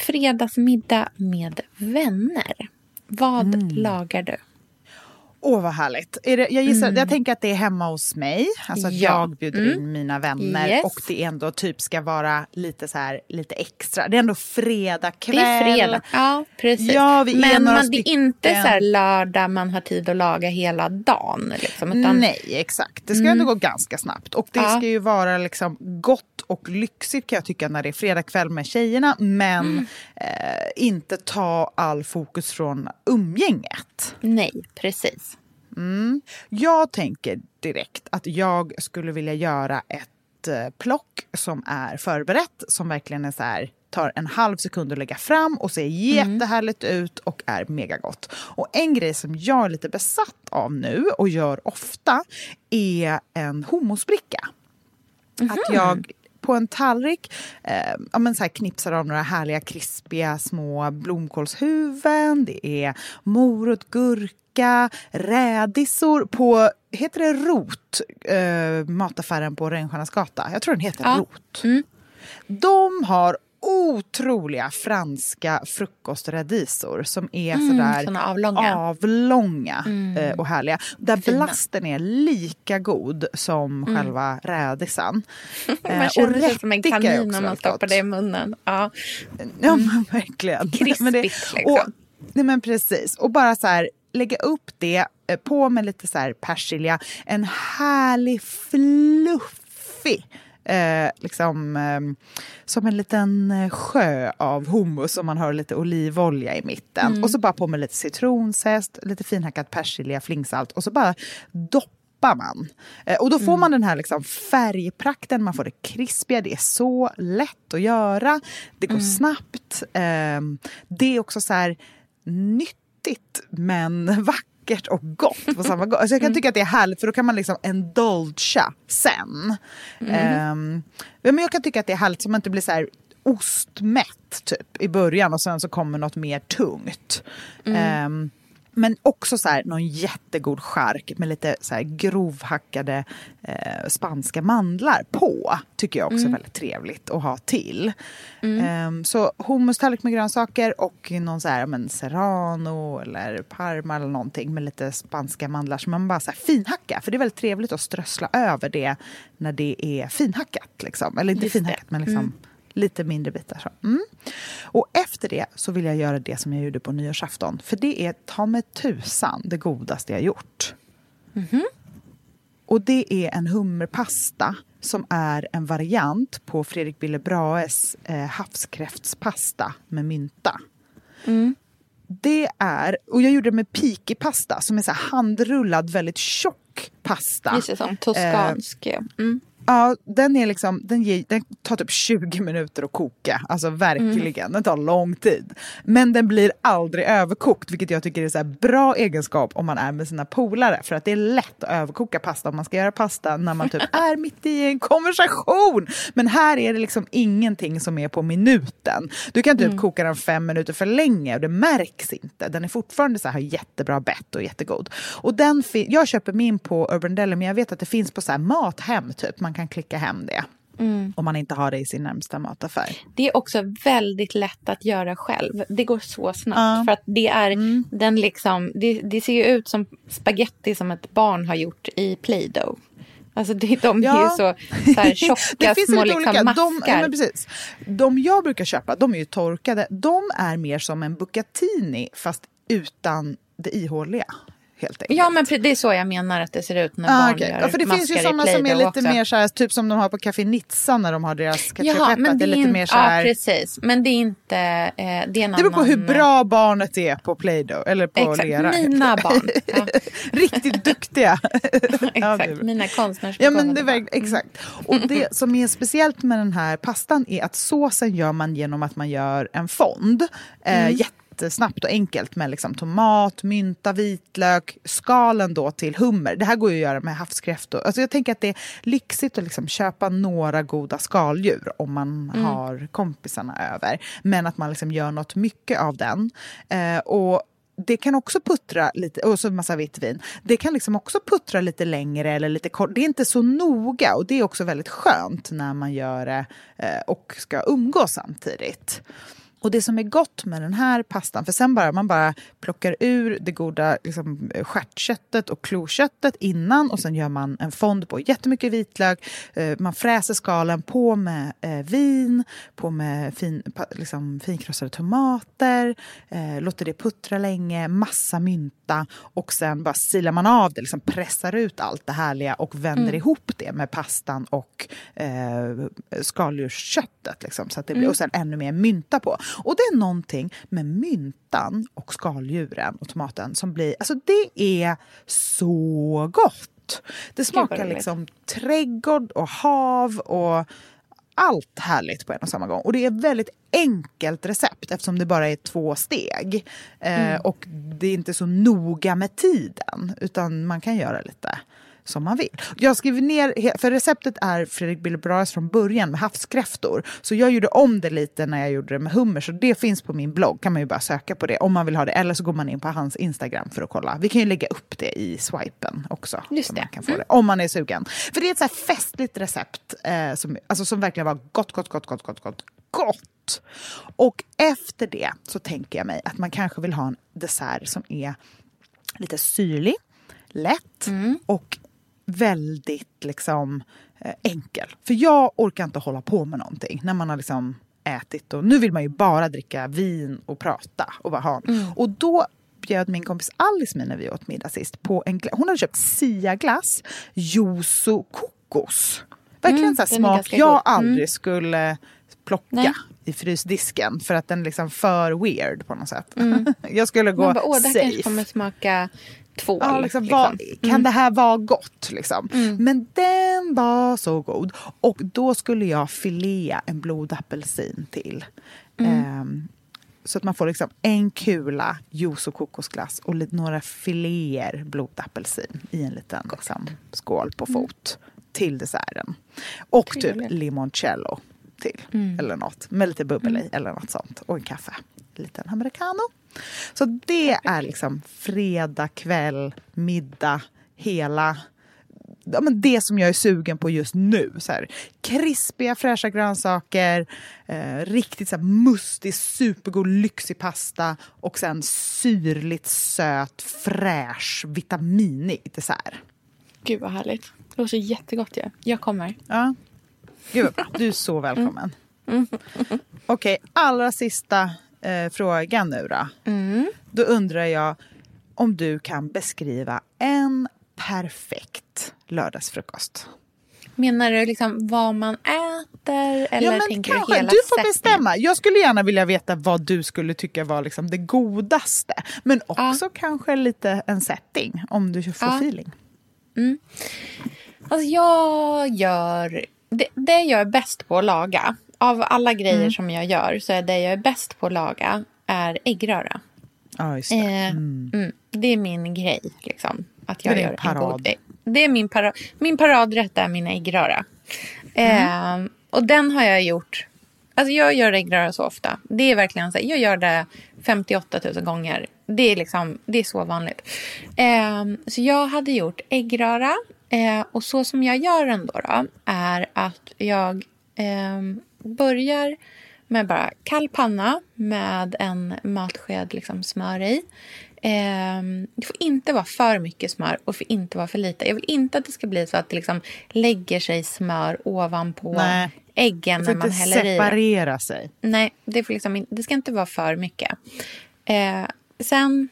Fredagsmiddag med vänner. Vad Mm. lagar du? Åh, vad härligt. Är det, jag, gissar, jag tänker att det är hemma hos mig. Alltså att Mm. Ja. jag bjuder in mina vänner. Yes. Och det ändå typ ska vara lite så här, lite extra. Det är ändå fredag kväll. Det är fredag. Ja, precis. Ja, Men man, det är inte så här lördag man har tid att laga hela dagen. Liksom, utan, Nej, exakt. Det ska ändå gå ganska snabbt. Och det Ja. ska ju vara liksom gott och lyxigt kan jag tycka när det är fredag kväll med tjejerna. Men eh, inte ta all fokus från umgänget. Nej, precis. Jag tänker direkt att jag skulle vilja göra ett eh, plock som är förberett, som verkligen är så här, tar en halv sekund att lägga fram och ser jättehärligt ut och är megagott. Och en grej som jag är lite besatt av nu och gör ofta är en hummusbricka. Att jag på en tallrik eh, ja, men så här knipsar av några härliga krispiga små blomkålshuvuden. Det är morot, gurka, rädisor på, heter det Rot? Eh, mataffären på Rännstjärnas gata. Jag tror den heter Ja. Rot. De har otroliga franska frukosträdisor som är sådär såna avlånga. avlånga eh, och härliga. Där Fina. blasten är lika god som själva rädisan. Eh, Man känner sig som en kanin när man stoppar det i munnen. Ja. Ja, men verkligen. Krispigt, men det, liksom. och, nej, men precis. Och bara så här, lägga upp det, eh, på med lite så persilja. En härlig, fluffig Eh, liksom, eh, som en liten eh, sjö av hummus som man har lite olivolja i mitten. Och så bara på med lite citronzest, lite finhackat persilja, flingsalt och så bara doppar man. Eh, och då får man den här liksom färgprakten, man får det krispiga, det är så lätt att göra, det går snabbt. Eh, det är också så här nyttigt men vackert och gott på samma gång. Alltså jag kan tycka att det är härligt för då kan man liksom indulgea sen. Ehm, ja, men jag kan tycka att det är härligt så man inte blir så här ostmätt typ i början och sen så kommer något mer tungt. Ehm, men också så här, någon jättegod chark med lite så här grovhackade eh, spanska mandlar på. Tycker jag också är väldigt trevligt att ha till. Ehm, så hummus-tallrik med grönsaker och någon så här, men serrano eller parma eller någonting med lite spanska mandlar som man bara så här finhacka. För det är väldigt trevligt att strössla över det när det är finhackat. Liksom. Eller inte Just det. finhackat men liksom lite mindre bitar. Så. Mm. Och efter det så vill jag göra det som jag gjorde på nyårsafton. För det är ta med tusan det godaste jag gjort. Och det är en hummerpasta som är en variant på Fredrik Bille Brahes eh, havskräftspasta med mynta. Det är, och jag gjorde det med piki-pasta som är så handrullad, väldigt tjock pasta. Just det, som toskansk. mm. Ja, den, är liksom, den, ger, den tar typ 20 minuter att koka. Alltså verkligen, den tar lång tid. Men den blir aldrig överkokt, vilket jag tycker är så här bra egenskap om man är med sina polare. För att det är lätt att överkoka pasta om man ska göra pasta när man typ är mitt i en konversation. Men här är det liksom ingenting som är på minuten. Du kan typ koka den fem minuter för länge och det märks inte. Den är fortfarande så här jättebra bett och jättegod. Och den jag köper min på Urban Deli, men jag vet att det finns på så här mathem typ. Man kan klicka hem det. Om man inte har det i sin närmsta mataffär. Det är också väldigt lätt att göra själv. Det går så snabbt. Ja. För att det är den liksom, det, det ser ju ut som spaghetti som ett barn har gjort i Play-Doh. Alltså de är Ja. ju så, så här tjocka små liksom, olika. maskar. De, precis. de jag brukar köpa, de är ju torkade. De är mer som en bucatini fast utan det ihåliga. Helt enkelt. Ja, men det är så jag menar att det ser ut när Ah, barn okej. gör ja, för det finns ju sådana som är lite också. mer så här, typ som de har på Café Nizza när de har deras Jaha, ketchup men det är lite in- mer så här, Ja, precis. Men det är inte... Eh, det är Det beror på hur bra barnet är på Play-Doh eller på Exakt, lera. mina barn. Ja, Riktigt duktiga. Exakt, mina konstnärsbegåvade Ja men det barn. exakt. Och det som är speciellt med den här pastan är att såsen gör man genom att man gör en fond. Eh, jättesnabbt och enkelt med liksom tomat, mynta, vitlök, skalen då till hummer. Det här går ju att göra med havskräftor. Alltså jag tänker att det är lyxigt att liksom köpa några goda skaldjur om man har kompisarna över. Men att man liksom gör något mycket av den. Eh, och det kan också puttra lite, och så massa vitt vin. Det kan liksom också puttra lite längre eller lite kort. Det är inte så noga och det är också väldigt skönt när man gör det eh, och ska umgås samtidigt. Och det som är gott med den här pastan, för sen bara man bara plockar ur det goda liksom, stjärtköttet och kloköttet innan och sen gör man en fond på jättemycket vitlök. Eh, man fräser skalen på med eh, vin, på med fin, liksom, finkrossade tomater, eh, låter det puttra länge, massa mynta och sen bara silar man av det, liksom pressar ut allt det härliga och vänder ihop det med pastan och eh, skaldjursköttet. Liksom, så att det blir, Och sen ännu mer mynta på. Och det är någonting med myntan och skaldjuren och tomaten som blir... Alltså det är så gott! Det smakar liksom trädgård och hav och allt härligt på en och samma gång. Och det är ett väldigt enkelt recept eftersom det bara är två steg. Eh, och det är inte så noga med tiden utan man kan göra lite som man vill. Jag skriver ner, för receptet är Fredrik Billebrares från början med havskräftor. Så jag gjorde om det lite när jag gjorde det med hummer. Så det finns på min blogg, kan man ju bara söka på det om man vill ha det. Eller så går man in på hans Instagram för att kolla. Vi kan ju lägga upp det i swipen också. Just så det. Man kan få det, om man är sugen. För det är ett så här festligt recept eh, som, alltså, som verkligen var gott, gott, gott, gott, gott, gott, gott. Och efter det så tänker jag mig att man kanske vill ha en dessert som är lite syrlig, lätt och väldigt liksom eh, enkel. För jag orkar inte hålla på med någonting när man har liksom ätit och nu vill man ju bara dricka vin och prata och bara ha. Och då bjöd min kompis Alice mig när vi åt middag sist på en Hon hade köpt Sia-glass, yuzu kokos. Verkligen Mm, så smak jag god. aldrig skulle plocka Nej. i frysdisken för att den är liksom för weird på något sätt. jag skulle gå bara, åh, det här kanske safe. kommer smaka tvål. Ja, liksom, liksom. vad, kan det här vara gott? Liksom? Men den var så god. Och då skulle jag filea en blodapelsin till. Ehm, så att man får liksom en kula juice och kokosglass och några filéer blodapelsin i en liten liksom, skål på fot till desserten. Och typ Trevligt. limoncello till. Eller något med lite bubbel i eller något sånt. Och en kaffe. En liten americano. Så det är liksom fredag kväll, middag, hela ja, men det som jag är sugen på just nu. Så här, krispiga, fräscha grönsaker, eh, riktigt så här, mustig, supergod, lyxig pasta och sen syrligt, söt, fräsch, vitaminig dessert. Gud vad härligt. Det låter jättegott ju. Jag kommer. Ja. Gud vad bra. Du är så välkommen. Okej, allra sista eh, frågan nu då. Då undrar jag om du kan beskriva en perfekt lördagsfrukost. Menar du liksom vad man äter? Eller ja, men tänker kanske. du hela Du får sättningen? bestämma. Jag skulle gärna vilja veta vad du skulle tycka var liksom det godaste. Men också kanske lite en setting, om du får Ja. feeling. Alltså jag gör... Det, det jag är bäst på att laga, av alla grejer Mm. som jag gör, så är det jag är bäst på att laga är äggröra. Ja, just det. Eh, mm, det är min grej, liksom. Att jag Det är gör din en god parad. ägg. Det är min, para, min paradrätt är min äggröra. Mm. Eh, och den har jag gjort... Alltså jag gör äggröra så ofta. Det är verkligen så. här, Jag gör det 58 000 gånger. Det är, liksom, det är så vanligt. Eh, så jag hade gjort äggröra. Eh, och så som jag gör den då, då är att jag eh, börjar med bara kall panna med en matsked liksom smör i. Eh, det får inte vara för mycket smör och får inte vara för lite. Jag vill inte att det ska bli så att det liksom lägger sig smör ovanpå Nej. äggen får när man inte häller i. det. separera sig. Nej, det, får liksom, det ska inte vara för mycket. Eh, sen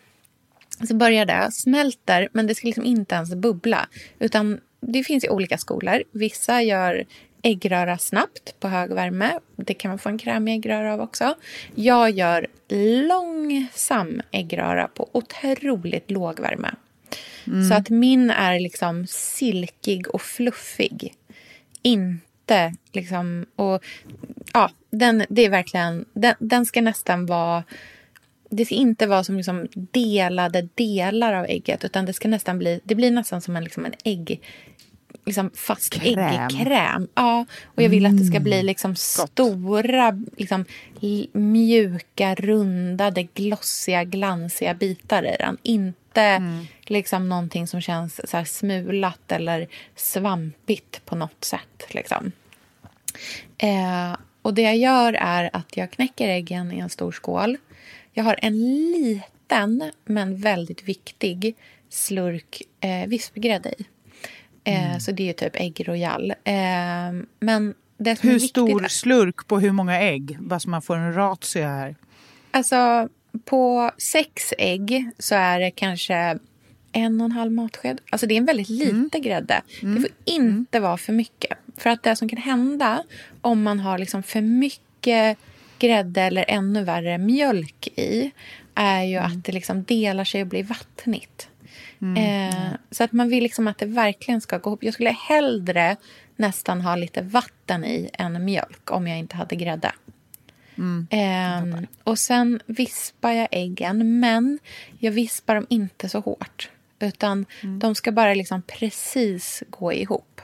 så börjar det, smälter, men det ska liksom inte ens bubbla. Utan det finns ju olika skolor. Vissa gör äggröra snabbt på hög värme. Det kan man få en krämig äggröra av också. Jag gör långsam äggröra på otroligt låg värme. Så att min är liksom silkig och fluffig. Inte liksom... Och, ja, den, det är verkligen... Den, den ska nästan vara... Det ska inte vara som liksom delade delar av ägget utan det ska nästan bli... Det blir nästan som en, liksom en ägg... Liksom fast Kräm. äggkräm. Ja, och jag vill att det ska bli liksom stora, liksom, mjuka, rundade, glossiga, glansiga bitar i den. Inte liksom någonting som känns så här smulat eller svampigt på något sätt. Liksom. Eh, och det jag gör är att jag knäcker äggen i en stor skål. Jag har en liten, men väldigt viktig slurk eh, vispgrädde i. Eh, Så det är typ ägg royal. Eh, men det som är Hur viktigt stor är- slurk på hur många ägg? Bara så man får en ratio här. Alltså, på sex ägg så är det kanske en och en halv matsked. Alltså det är en väldigt liten grädde. Det får inte vara för mycket. För att det som kan hända om man har liksom för mycket grädde eller ännu värre mjölk i är ju att det liksom delar sig och blir vattnigt. Eh, så att man vill liksom att det verkligen ska gå ihop. Jag skulle hellre nästan ha lite vatten i än mjölk om jag inte hade grädde. Ehm, och sen vispar jag äggen, men jag vispar dem inte så hårt. Utan de ska bara liksom precis gå ihop.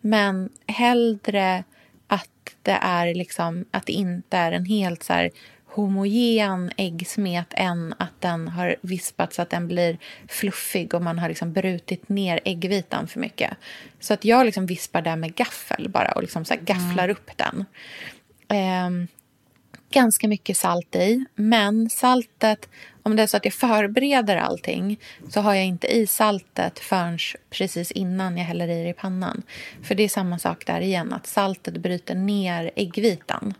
Men hellre att det är liksom att det inte är en helt så homogen äggsmet än att den har vispats så att den blir fluffig och man har liksom brutit ner äggvitan för mycket. Så att jag liksom vispar där med gaffel bara och liksom så gafflar upp den. Ehm, ganska mycket salt i. Men saltet, om det är så att jag förbereder allting så har jag inte i saltet förrän precis innan jag häller i det i pannan. För det är samma sak där igen, att saltet bryter ner äggvitan.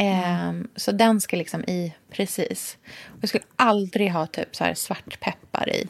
Ehm, så den ska liksom i precis. Jag skulle aldrig ha typ så här svartpeppar i.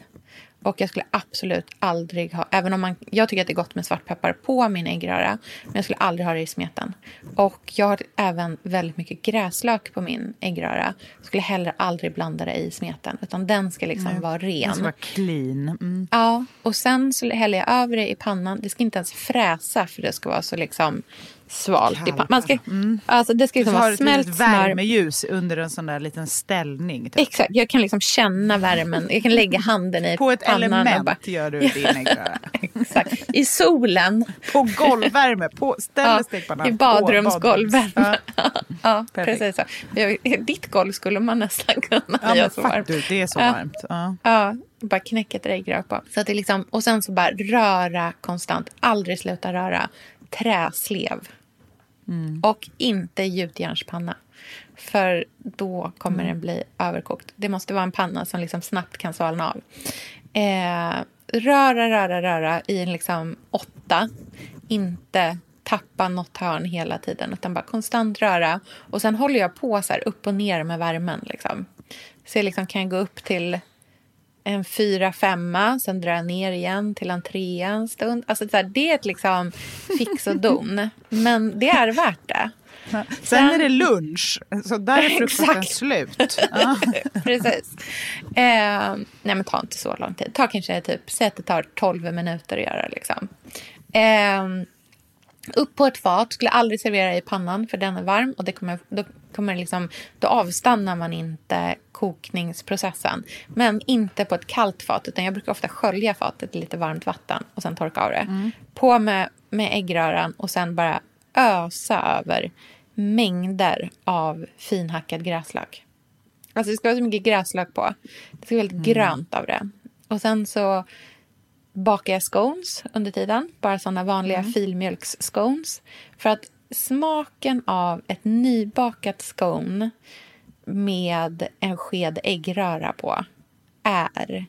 Och jag skulle absolut aldrig ha, även om man, jag tycker att det är gott med svartpeppar på min äggröra, men jag skulle aldrig ha det i smeten. Och jag har även väldigt mycket gräslök på min äggröra. Jag skulle heller aldrig blanda det i smeten, utan den ska liksom vara ren. Den ska vara clean. Mm. Ja, och sen så häller jag över det i pannan. Det ska inte ens fräsa för det ska vara så liksom svalt i pannan. Man ska, alltså det ska Du liksom vara smält smör. värmeljus under en sån där liten ställning. Typ. Exakt, jag kan liksom känna värmen. Jag kan lägga handen i På ett element bara, gör du din. Exakt. I solen. På golvvärme. På, ställ Ja, stekpannan I på badrumsgolven. badrums. Ja, ja precis så. Ditt golv skulle man nästan kunna Ja, göra så varmt. du, det är så Ja. varmt. Ja. Ja, bara knäcka ett äggrör på. Så att det liksom, och sen så bara röra konstant. Aldrig sluta röra. Träslev. Och inte gjutjärnspanna. För då kommer den bli överkokt. Det måste vara en panna som liksom snabbt kan svalna av. Eh, röra, röra, röra i en liksom åtta. Inte tappa något hörn hela tiden, utan bara konstant röra. Och sen håller jag på så upp och ner med värmen. Liksom. Så jag liksom kan gå upp till en fyra, femma, sen drar jag ner igen till en trea en stund. Alltså det är ett liksom fix och don. Men det är värt det. Sen, Sen- är det lunch, så där är frukosten slut. Ja. Precis. Eh, nej, men ta inte så lång tid. Ta kanske typ, säg att det tar 12 minuter att göra. Liksom. Eh, upp på ett fat. Skulle aldrig servera i pannan för den är varm. Och det kommer, då, kommer liksom, då avstannar man inte kokningsprocessen. Men inte på ett kallt fat. Utan jag brukar ofta skölja fatet i lite varmt vatten och sen torka av det. På med, med äggröran och sen bara ösa över mängder av finhackad gräslök. Alltså det ska vara så mycket gräslök på. Det ska vara väldigt grönt av det. Och sen så bakar jag scones under tiden. Bara sådana vanliga filmjölksscones. För att smaken av ett nybakat scone med en sked äggröra på är...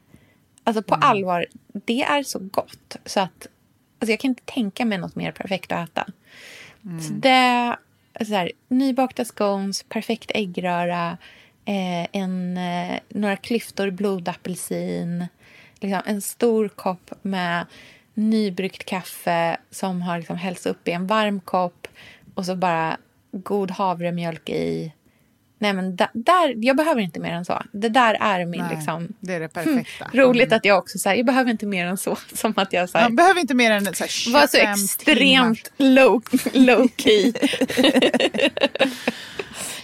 Alltså på allvar, det är så gott så att alltså jag kan inte tänka mig något mer perfekt att äta. Så det, så här, nybakta scones, perfekt äggröra, eh, en, eh, några klyftor blodapelsin, liksom en stor kopp med nybryggt kaffe som har liksom hällts upp i en varm kopp och så bara god havremjölk i. Nej, men där, jag behöver inte mer än så. Det där är min... Nej, liksom, det är det perfekta. roligt att jag också säger jag behöver inte mer än så. Som att jag så här, Man behöver inte mer än så här 25 var så timmar. extremt low, low key.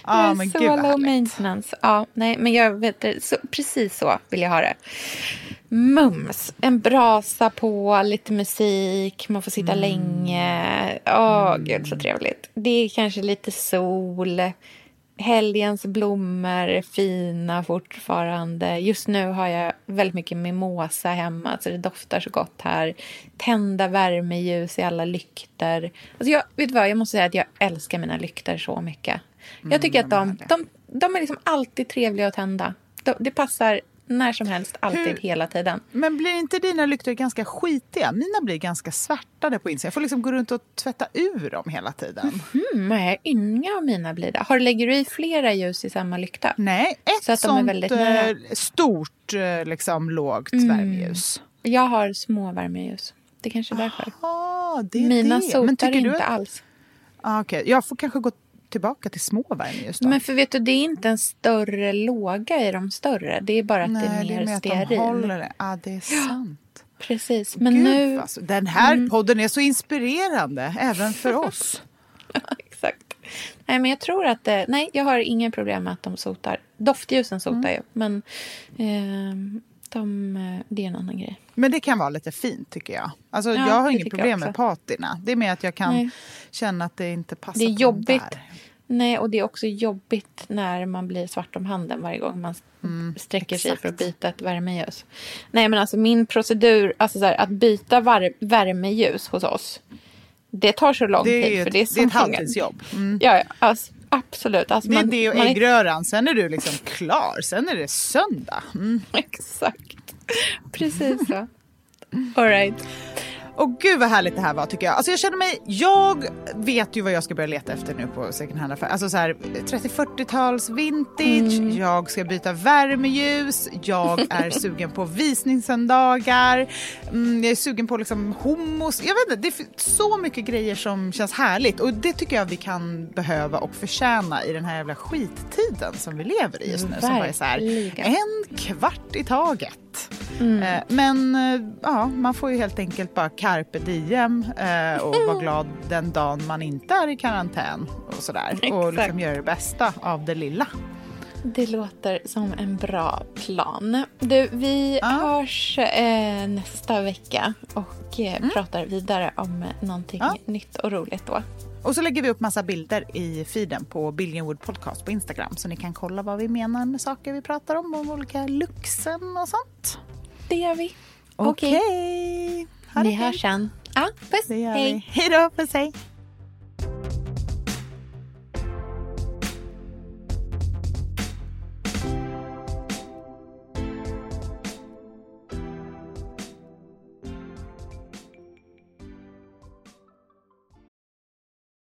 Ja, men så low härligt. maintenance. Ja, nej, men jag vet så, precis så vill jag ha det. Mums, en brasa på, lite musik, man får sitta Mm. länge. Åh, gud så trevligt. Det är kanske lite sol. Helgens blommor är fina fortfarande. Just nu har jag väldigt mycket mimosa hemma, så det doftar så gott här. Tända värmeljus i alla lykter. Alltså jag, vet vad, jag måste säga att jag älskar mina lykter så mycket. Jag tycker att de, de, de är liksom alltid trevliga att tända. De, det passar när som helst, alltid, Hur- hela tiden. Men blir inte dina lyktor ganska skitiga? Mina blir ganska svärtade på insidan. Jag får liksom gå runt och tvätta ur dem hela tiden. Mm, nej, inga av mina blir det. Har, lägger du i flera ljus i samma lykta? Nej, ett Så att de är sånt väldigt nära. Mm. eh, stort, eh, liksom lågt värmeljus. Jag har små värmeljus. Det kanske är därför. Ah, det är Mina det. sotar tycker inte alls. Ah, okej. Jag får kanske gå tillbaka till små värmeljus då. Men för vet du, det är inte en större låga i de större. Det är bara att Nej, det är mer med att de håller det. Ah, det är sant. Precis. Men Gud, nu... Mm. alltså, den här podden är så inspirerande, även för oss. Exakt. Nej, men jag tror att... eh, Nej, jag har inga problem med att de sotar. Doftljusen sotar Mm. ju, men ehm, de, eh, det är en annan grej. Men det kan vara lite fint tycker jag. Alltså, Ja, jag har inget problem med patina. Det är mer att jag kan Nej. känna att det inte passar Det är jobbigt. Nej, och det är också jobbigt när man blir svart om handen varje gång man sträcker sig Mm, exakt. för att byta ett värmeljus. Nej, men alltså min procedur, alltså så här, att byta värmeljus hos oss, det tar så lång tid. för det är, det är ett halvtidsjobb. Mm. Ja alltså, absolut. Alltså, Det är man- det och äggröran, sen är du liksom klar. Sen är det söndag. Mm. Exakt. Precis så. All right. Och gud vad härligt det här var tycker jag. Alltså jag känner mig, jag vet ju vad jag ska börja leta efter nu på second hand affär. Alltså så här 30-40-tals vintage, jag ska byta värmeljus, jag är sugen på visningssöndagar, mm, jag är sugen på liksom hummus. Jag vet inte, det är så mycket grejer som känns härligt och det tycker jag vi kan behöva och förtjäna i den här jävla skittiden som vi lever i just nu. Som bara är så här, Verkligen. en kvart i taget. Eh, Men eh, ja, man får ju helt enkelt bara carpe diem eh, och vara glad den dagen man inte är i karantän och sådär. Och Exakt. liksom göra det bästa av det lilla. Det låter som en bra plan. Du, vi Ja. hörs eh, nästa vecka och eh, pratar vidare om någonting Ja. nytt och roligt då. Och så lägger vi upp massa bilder i feeden på Billionwood Podcast på Instagram så ni kan kolla vad vi menar med saker vi pratar om, om olika luxen och sånt. Det gör vi. Okej. Ha det Vi hörs sen. Ja, puss. Hej. Hej då, puss hej.